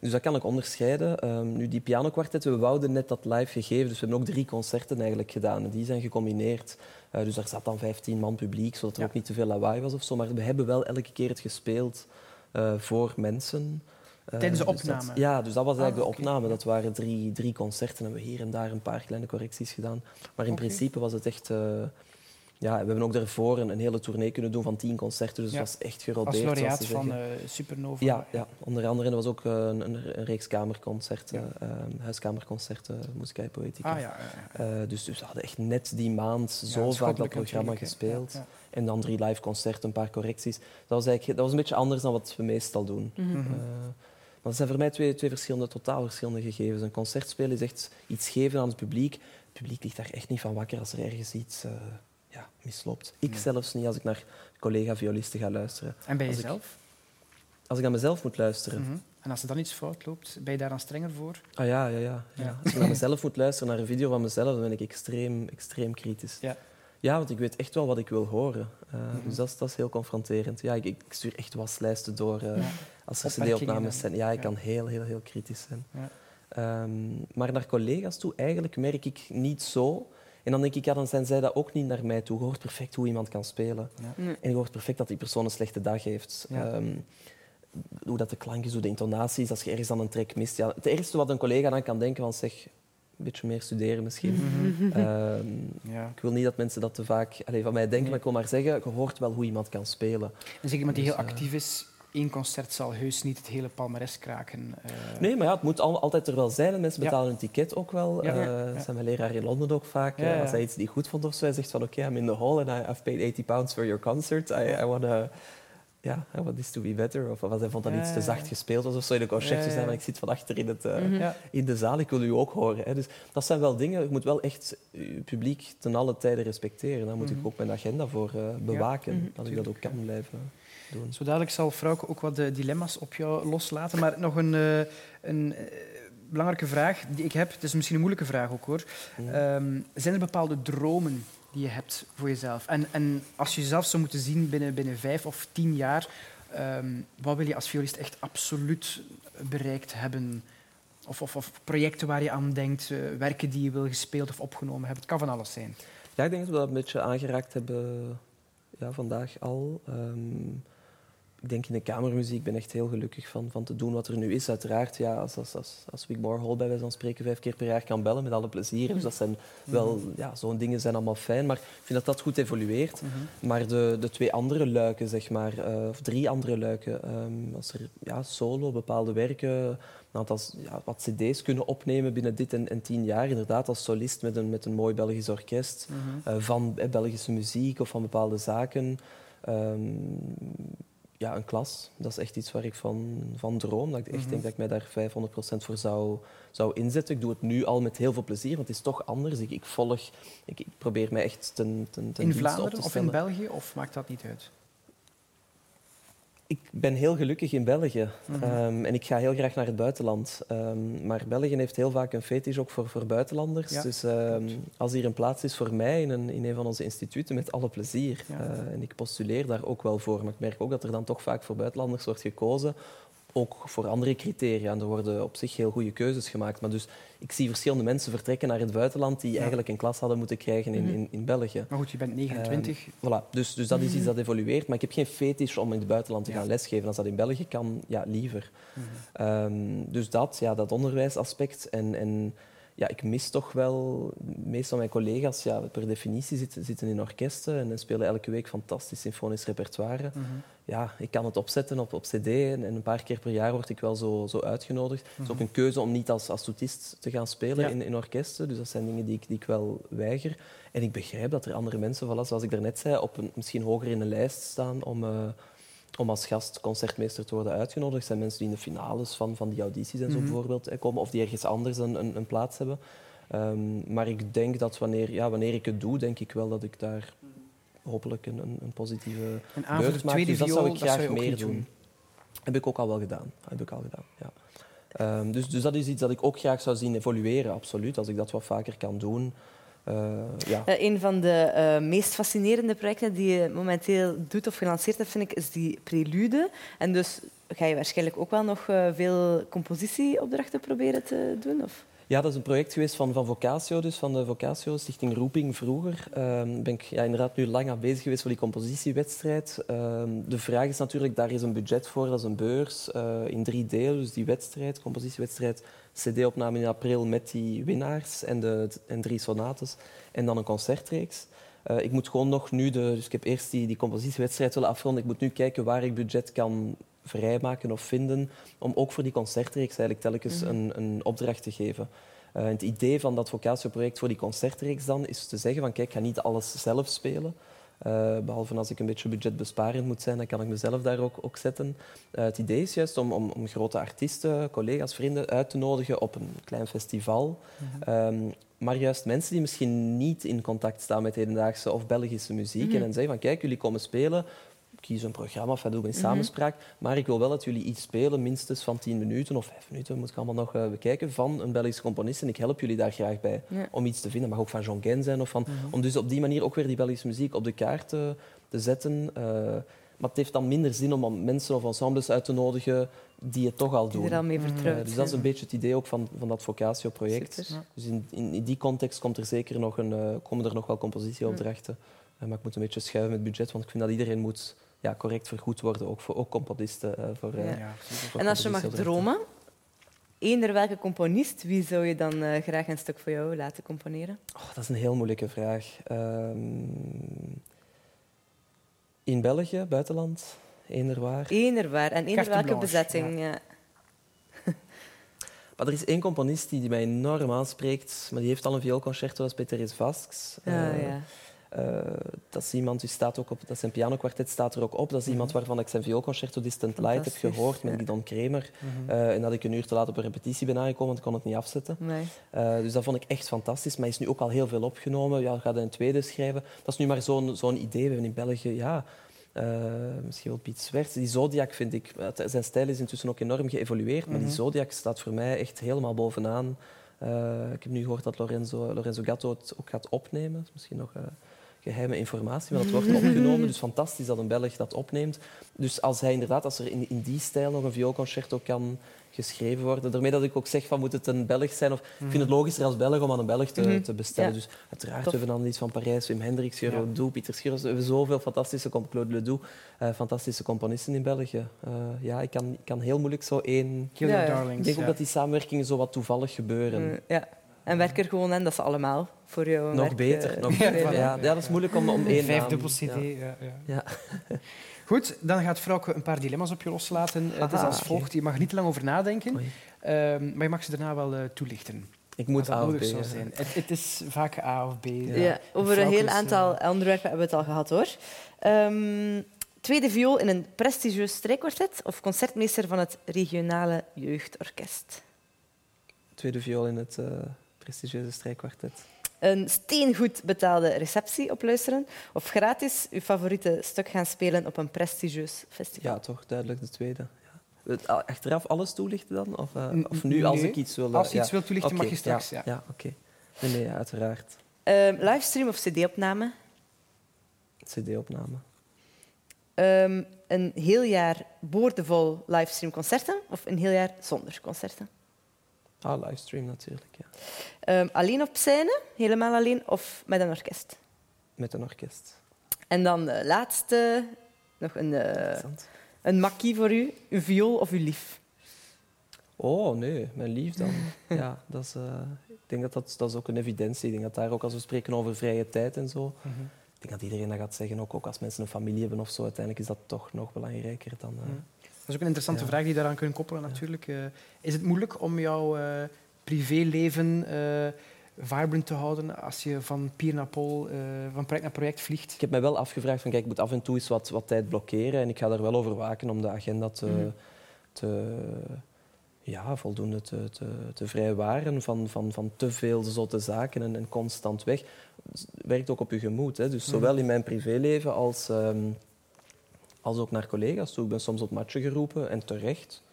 Speaker 1: Dus dat kan ik onderscheiden. Ehm, nu, die pianokwartet, we wouden net dat live gegeven. Dus we hebben ook drie concerten eigenlijk gedaan. En die zijn gecombineerd. Eh, dus daar zat dan 15 man publiek, zodat er
Speaker 2: Ja.
Speaker 1: ook niet te veel lawaai was of zo. Maar we hebben wel elke keer het gespeeld eh, voor mensen. Eh,
Speaker 2: Tijdens de
Speaker 1: dus dat-
Speaker 2: opname?
Speaker 1: ja, dus dat was eigenlijk
Speaker 2: Ah,
Speaker 1: de opname. Dat waren drie, drie concerten en we hebben hier en daar een paar kleine correcties gedaan. Maar in principe was het echt... ja, we hebben ook daarvoor een, een hele tournee kunnen doen van tien concerten. Dus
Speaker 2: Ja.
Speaker 1: het was echt
Speaker 2: Als
Speaker 1: gerodeerd. zoals
Speaker 2: laureaat van eh, Supernova.
Speaker 1: Ja, ja, onder andere. Er was ook eh, een, een, een reeks kamerconcerten,
Speaker 2: Ja.
Speaker 1: eh, huiskamerconcerten, Musica e Poetica.
Speaker 2: Ah ja.
Speaker 1: Eh, dus, dus we hadden echt net die maand zo vaak dat programma gespeeld. En dan drie live concerten, een paar correcties. Dat was, eigenlijk, dat was een beetje anders dan wat we meestal doen.
Speaker 3: Mhm.
Speaker 2: Mhm.
Speaker 1: Eh, dat zijn voor mij twee, twee verschillende, totaal verschillende gegevens. Een concert spelen is echt iets geven aan het publiek. Het publiek ligt daar echt niet van wakker als er ergens iets uh, ja, misloopt. Ik zelfs niet als ik naar collega-violisten ga luisteren.
Speaker 2: En bij
Speaker 1: als
Speaker 2: jezelf?
Speaker 1: Ik, als ik naar mezelf moet luisteren.
Speaker 2: Mhm. En als er dan iets fout loopt, ben je daar dan strenger voor?
Speaker 1: Ah ja, ja, ja. ja. Als ik naar <laughs> mezelf moet luisteren, naar een video van mezelf, dan ben ik extreem, extreem kritisch.
Speaker 2: Ja.
Speaker 1: Ja, want ik weet echt wel wat ik wil horen. Uh, Dus dat is, dat is heel confronterend. Ja, ik, ik stuur echt waslijsten door uh, ja. als er cd-opnames zijn. Ja, ik kan heel, heel, heel kritisch zijn. Um, maar naar collega's toe, eigenlijk merk ik niet zo. En dan denk ik, ja, dan zijn zij dat ook niet naar mij toe. Je hoort perfect hoe iemand kan spelen. Nee. En je hoort perfect dat die persoon een slechte dag heeft. Um, hoe dat de klank is, hoe de intonatie is, als je ergens dan een trek mist. Ja, het eerste wat een collega dan kan denken van zeg, een beetje meer studeren misschien. Mm <laughs> ja. Ik wil niet dat mensen dat te vaak allez, van mij denken, maar ik wil maar zeggen, je hoort wel hoe iemand kan spelen.
Speaker 2: En zeg iemand die dus, heel actief is, één concert zal heus niet het hele palmares kraken. Uh...
Speaker 1: Nee, maar ja, het moet al, altijd er wel zijn. En mensen betalen een ticket ook wel. Ja, uh, zijn mijn leraar in Londen ook vaak. als hij iets niet goed vond of zo, hij zegt van oké, okay, I'm in the hall and I, I've paid 80 pounds for your concert. I, I want to ja, wat is to be better? Of wat hij vond dat iets te zacht gespeeld was of zo in de concert. Ja, ik zit van achter in, het, uh, in de zaal, ik wil u ook horen. Hè. Dus dat zijn wel dingen, je moet wel echt je publiek ten alle tijden respecteren. Daar moet ik mhm. ook mijn agenda voor bewaken, mhm. dat ik dat ook kan blijven doen.
Speaker 2: Zo dadelijk zal Frauke ook wat de dilemma's op jou loslaten. Maar nog een, uh, een belangrijke vraag die ik heb, het is misschien een moeilijke vraag ook hoor. Um, zijn er bepaalde dromen die je hebt voor jezelf. En, en als je jezelf zou moeten zien binnen, binnen vijf of tien jaar, um, wat wil je als violist echt absoluut bereikt hebben? Of, of, of projecten waar je aan denkt, uh, werken die je wil gespeeld of opgenomen hebben. Het kan van alles zijn.
Speaker 1: Ja, ik denk dat we dat een beetje aangeraakt hebben ja, vandaag al. Um, ik denk in de kamermuziek, ik ben echt heel gelukkig van, van te doen wat er nu is. Uiteraard, ja, als, als, als, als Wick Hall bij wijze van spreken vijf keer per jaar kan bellen, met alle plezier. Dus dat zijn wel, ja, zo'n dingen zijn allemaal fijn. Maar ik vind dat dat goed evolueert. Mhm. Maar de, de twee andere luiken, zeg maar, uh, of drie andere luiken, um, als er ja, solo, bepaalde werken, nou, als, ja, wat cd's kunnen opnemen binnen dit en, en, tien jaar. Inderdaad, als solist met een, met een mooi Belgisch orkest, uh, van eh, Belgische muziek of van bepaalde zaken. Um, ja, een klas. Dat is echt iets waar ik van, van droom. Dat ik echt mhm. denk dat ik mij daar 500% voor zou, zou inzetten. Ik doe het nu al met heel veel plezier, want het is toch anders. Ik, ik volg, ik, ik probeer mij echt ten, ten, ten
Speaker 2: In Vlaanderen of in België, of maakt dat niet uit?
Speaker 1: Ik ben heel gelukkig in België mhm. Ehm, en ik ga heel graag naar het buitenland. Um, maar België heeft heel vaak een fetish ook voor, voor buitenlanders. dus um, als hier een plaats is voor mij in een, in een van onze instituten, met alle plezier. Uh, en ik postuleer daar ook wel voor. Maar ik merk ook dat er dan toch vaak voor buitenlanders wordt gekozen ook voor andere criteria. En er worden op zich heel goede keuzes gemaakt. Maar dus ik zie verschillende mensen vertrekken naar het buitenland die eigenlijk een klas hadden moeten krijgen in, mhm. in, in België.
Speaker 2: Maar goed, je bent 29.
Speaker 1: Um, ehm, voilà. dus, dus dat is iets mhm. dat evolueert. Maar ik heb geen fetish om in het buitenland te gaan lesgeven. Als dat in België kan, ja, liever. Mhm. Ehm, dus dat, ja, dat onderwijsaspect. En, en ja, ik mis toch wel... Meestal mijn collega's, ja, per definitie, zitten, zitten in orkesten en spelen elke week fantastisch symfonisch repertoire. Mhm. Ja, ik kan het opzetten op, op cd en, een paar keer per jaar word ik wel zo, zo uitgenodigd. Het is ook mhm. een keuze om niet als, als toetist te gaan spelen in, in orkesten. Dus dat zijn dingen die ik, die ik wel weiger. En ik begrijp dat er andere mensen, voilà, zoals ik daarnet zei, op een, misschien hoger in de lijst staan om... Uh, om als gast concertmeester te worden uitgenodigd. Zijn mensen die in de finales van, van die audities en zo mhm. bijvoorbeeld komen, of die ergens anders een, een, een plaats hebben. Um, maar ik denk dat wanneer, ja, wanneer ik het doe, denk ik wel dat ik daar hopelijk een, een, een positieve
Speaker 2: beurt maak. Dus dat zou ik graag meer doen. doen.
Speaker 1: Heb ik ook al wel gedaan. Heb ik al gedaan ja. Um, dus, dus dat is iets dat ik ook graag zou zien evolueren, absoluut. Als ik dat wat vaker kan doen. Uh, ja.
Speaker 3: Uh, een van de uh, meest fascinerende projecten die je momenteel doet of gelanceerd hebt, vind ik, is die Prelude. En dus ga je waarschijnlijk ook wel nog veel compositieopdrachten proberen te doen? Of?
Speaker 1: Ja, dat is een project geweest van, van Vocatio, dus van de Vocatio Stichting Roeping vroeger. Um, ben ik ja, inderdaad nu lang aan bezig geweest voor die compositiewedstrijd. Um, de vraag is natuurlijk, daar is een budget voor, dat is een beurs in drie delen. Dus die wedstrijd, compositiewedstrijd, cd-opname in april met die winnaars en, de, en drie sonates. En dan een concertreeks. Uh, ik moet gewoon nog nu, de, dus ik heb eerst die, die compositiewedstrijd willen afronden. Ik moet nu kijken waar ik budget kan vrijmaken of vinden om ook voor die concertreeks eigenlijk telkens mhm. een, een opdracht te geven. Uh, het idee van dat vocatio-project voor die concertreeks dan is te zeggen van kijk, ik ga niet alles zelf spelen, Uh, behalve als ik een beetje budgetbesparend moet zijn, dan kan ik mezelf daar ook, ook zetten. Uh, het idee is juist om, om, om, grote artiesten, collega's, vrienden uit te nodigen op een klein festival. Mm um, maar juist mensen die misschien niet in contact staan met hedendaagse of Belgische muziek. Mm -hmm. En dan zeggen van kijk, jullie komen spelen, kies een programma of doen we in samenspraak. Maar ik wil wel dat jullie iets spelen, minstens van tien minuten of vijf minuten, moet ik allemaal nog uh, bekijken, van een Belgische componist. En ik help jullie daar graag bij ja. om iets te vinden. mag ook van John Gen zijn. Of van, mm -hmm. Om dus op die manier ook weer die Belgische muziek op de kaart te, te zetten. Uh, maar het heeft dan minder zin om mensen of ensembles uit te nodigen die het toch al doen.
Speaker 3: Die er al mee vertrouwd
Speaker 1: uh, dus dat is een beetje het idee ook van, van dat Vocatio-project. Dus in, in, in, die context komt er zeker nog een, uh, komen er nog wel compositieopdrachten. Uh, maar ik moet een beetje schuiven met budget, want ik vind dat iedereen moet ja, correct vergoed worden, ook voor ook componisten. Uh, voor, uh, ja.
Speaker 3: voor en als je mag dromen, eender welke componist, wie zou je dan uh, graag een stuk voor jou laten componeren?
Speaker 1: Oh, dat is een heel moeilijke vraag. Um, in België, buitenland, eender waar.
Speaker 3: Eender waar. En eender welke bezetting. Ja.
Speaker 1: maar er is één componist die, die mij enorm aanspreekt, maar die heeft al een vioolconcerto, dat is Peter Vasks.
Speaker 3: Ah, ja.
Speaker 1: Uh, dat is iemand die staat ook op, dat zijn pianokwartet staat er ook op. Dat is iemand waarvan ik zijn vioolconcerto Distant Light heb gehoord met Guidon Kremer. Mm -hmm. uh, en dat ik een uur te laat op een repetitie ben aangekomen, want ik kon het niet afzetten.
Speaker 3: Nee.
Speaker 1: Uh, dus dat vond ik echt fantastisch. Maar is nu ook al heel veel opgenomen. Ja, gaat een tweede schrijven. Dat is nu maar zo'n zo'n idee. We hebben in België, ja, misschien wel Piet Zwerts. Die Zodiac vind ik, zijn stijl is intussen ook enorm geëvolueerd, maar mm -hmm. die Zodiac staat voor mij echt helemaal bovenaan. ik heb nu gehoord dat Lorenzo, Lorenzo Gatto het ook gaat opnemen. Misschien nog geheime informatie, maar dat wordt opgenomen. Dus fantastisch dat een Belg dat opneemt. Dus als hij inderdaad, als er in, in die stijl nog een vioolconcerto kan geschreven worden. Daarmee dat ik ook zeg van moet het een Belg zijn. Of, Ik vind het logischer als Belg om aan een Belg te, mm-hmm. te bestellen. Ja. Dus uiteraard Tof. we hebben dan iets van Parijs, Wim Hendricks, Gero ja. Doe, Pieter Schiros. We hebben zoveel fantastische, Claude Ledoux, uh, fantastische componisten in België. Uh, ja, ik kan, ik kan heel moeilijk zo één...
Speaker 2: Kill ja, darlings,
Speaker 1: ik denk ook dat die samenwerkingen zo wat toevallig gebeuren.
Speaker 3: Mm, ja. En werk er gewoon aan dat ze allemaal voor jou
Speaker 1: Nog
Speaker 3: werk,
Speaker 1: beter.
Speaker 3: Uh,
Speaker 1: nog <laughs> beter. Ja, ja, dat is moeilijk om, om één
Speaker 2: Vijf dubbel CD. Ja. Ja,
Speaker 1: ja. <laughs>
Speaker 2: Goed, dan gaat Frauke een paar dilemma's op je loslaten. Aha, het is als volgt. Je mag niet te lang over nadenken, um, maar je mag ze daarna wel uh, toelichten.
Speaker 1: Ik moet A of B.
Speaker 2: Zijn. Het, het, is vaak A of B.
Speaker 3: Ja. ja over een heel aantal uh, onderwerpen hebben we het al gehad, hoor. Um, tweede viool in een prestigieus strijkkwartet of concertmeester van het regionale jeugdorkest?
Speaker 1: Tweede viool in het... Uh prestigieuze strijkkwartet.
Speaker 3: Een steengoed betaalde receptie opluisteren of gratis uw favoriete stuk gaan spelen op een prestigieus festival?
Speaker 1: Ja, toch duidelijk de tweede. Ja. Achteraf alles toelichten dan? Of, uh, of nu als ik iets wil...
Speaker 2: Als je
Speaker 1: ja.
Speaker 2: iets wil toelichten, okay, mag je straks.
Speaker 1: Ja, ja. oké. Okay. Nee, nee, uiteraard.
Speaker 3: Uh, livestream of cd-opname?
Speaker 1: Cd-opname.
Speaker 3: Um, een heel jaar boordevol livestream concerten of een heel jaar zonder concerten?
Speaker 1: Ah, livestream natuurlijk, ja.
Speaker 3: Um, alleen op scène, helemaal alleen, of met een orkest?
Speaker 1: Met een orkest.
Speaker 3: En dan de laatste, nog een, uh, een makkie voor u, uw viool of uw lief?
Speaker 1: Oh, nee, mijn lief dan. <laughs> ja, dat is, uh, ik denk dat, dat dat is ook een evidentie. Ik denk dat daar ook als we spreken over vrije tijd en zo, mm -hmm. ik denk dat iedereen dat gaat zeggen, ook, ook als mensen een familie hebben of zo, uiteindelijk is dat toch nog belangrijker dan... Uh, mm.
Speaker 2: Dat is ook een interessante ja. vraag die daaraan kunt koppelen natuurlijk. Uh, is het moeilijk om jouw uh, privéleven uh, vibrant te houden als je van pier naar pol, van project naar project vliegt?
Speaker 1: Ik heb mij wel afgevraagd van kijk, ik moet af en toe eens wat, wat tijd blokkeren en ik ga daar wel over waken om de agenda te, mm. te ja, voldoende te, te, te vrijwaren van, van, van te veel zotte zaken en, en constant weg. Het werkt ook op je gemoed. Hè. Dus zowel in mijn privéleven als... Um, als ook naar collega's toe. Ik ben soms op matchen geroepen en terecht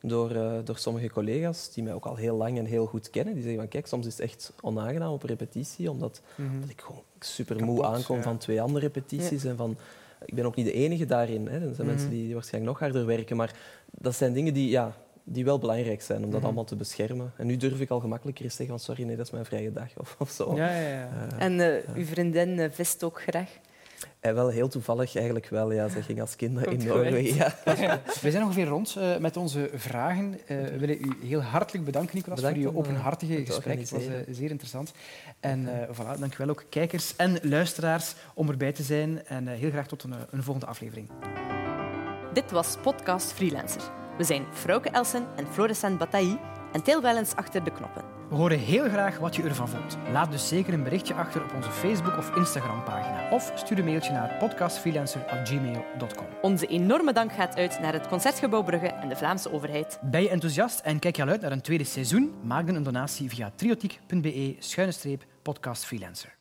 Speaker 1: door, uh, door sommige collega's die mij ook al heel lang en heel goed kennen. Die zeggen van kijk, soms is het echt onaangenaam op repetitie, omdat, mm -hmm. omdat ik gewoon super moe aankom ja. van twee andere repetities. Ja. En van, ik ben ook niet de enige daarin. Hè. Er zijn mm -hmm. mensen die, die waarschijnlijk nog harder werken. Maar dat zijn dingen die, ja, die wel belangrijk zijn om dat mm -hmm. allemaal te beschermen. En nu durf ik al gemakkelijker eens zeggen van sorry, nee, dat is mijn vrije dag <laughs> of, of zo.
Speaker 2: Ja, ja, ja.
Speaker 3: Uh, en uh, uw vriendin vist ook graag?
Speaker 1: En wel heel toevallig eigenlijk wel. Ja, ze ging als kind in Noorwegen. <laughs> Ja.
Speaker 2: We zijn ongeveer rond uh, met onze vragen. Uh, we willen u heel hartelijk bedanken, Nicolas, Bedankt voor uw openhartige gesprek. Het was uh, zeer interessant. En uh, voilà, dank u wel ook kijkers en luisteraars om erbij te zijn. En heel graag tot een, een volgende aflevering.
Speaker 3: Dit was Podcast Freelancer. We zijn Frauke Elsen en Florissant Bataille En til wel eens achter de knoppen.
Speaker 2: We horen heel graag wat je ervan vond. Laat dus zeker een berichtje achter op onze Facebook- of Instagram-pagina. Of stuur een mailtje naar podcastfreelancer.gmail.com.
Speaker 3: Onze enorme dank gaat uit naar het Concertgebouw Brugge en de Vlaamse overheid.
Speaker 2: Ben je enthousiast en kijk je al uit naar een tweede seizoen? Maak dan een donatie via triotiek.be-podcastfreelancer.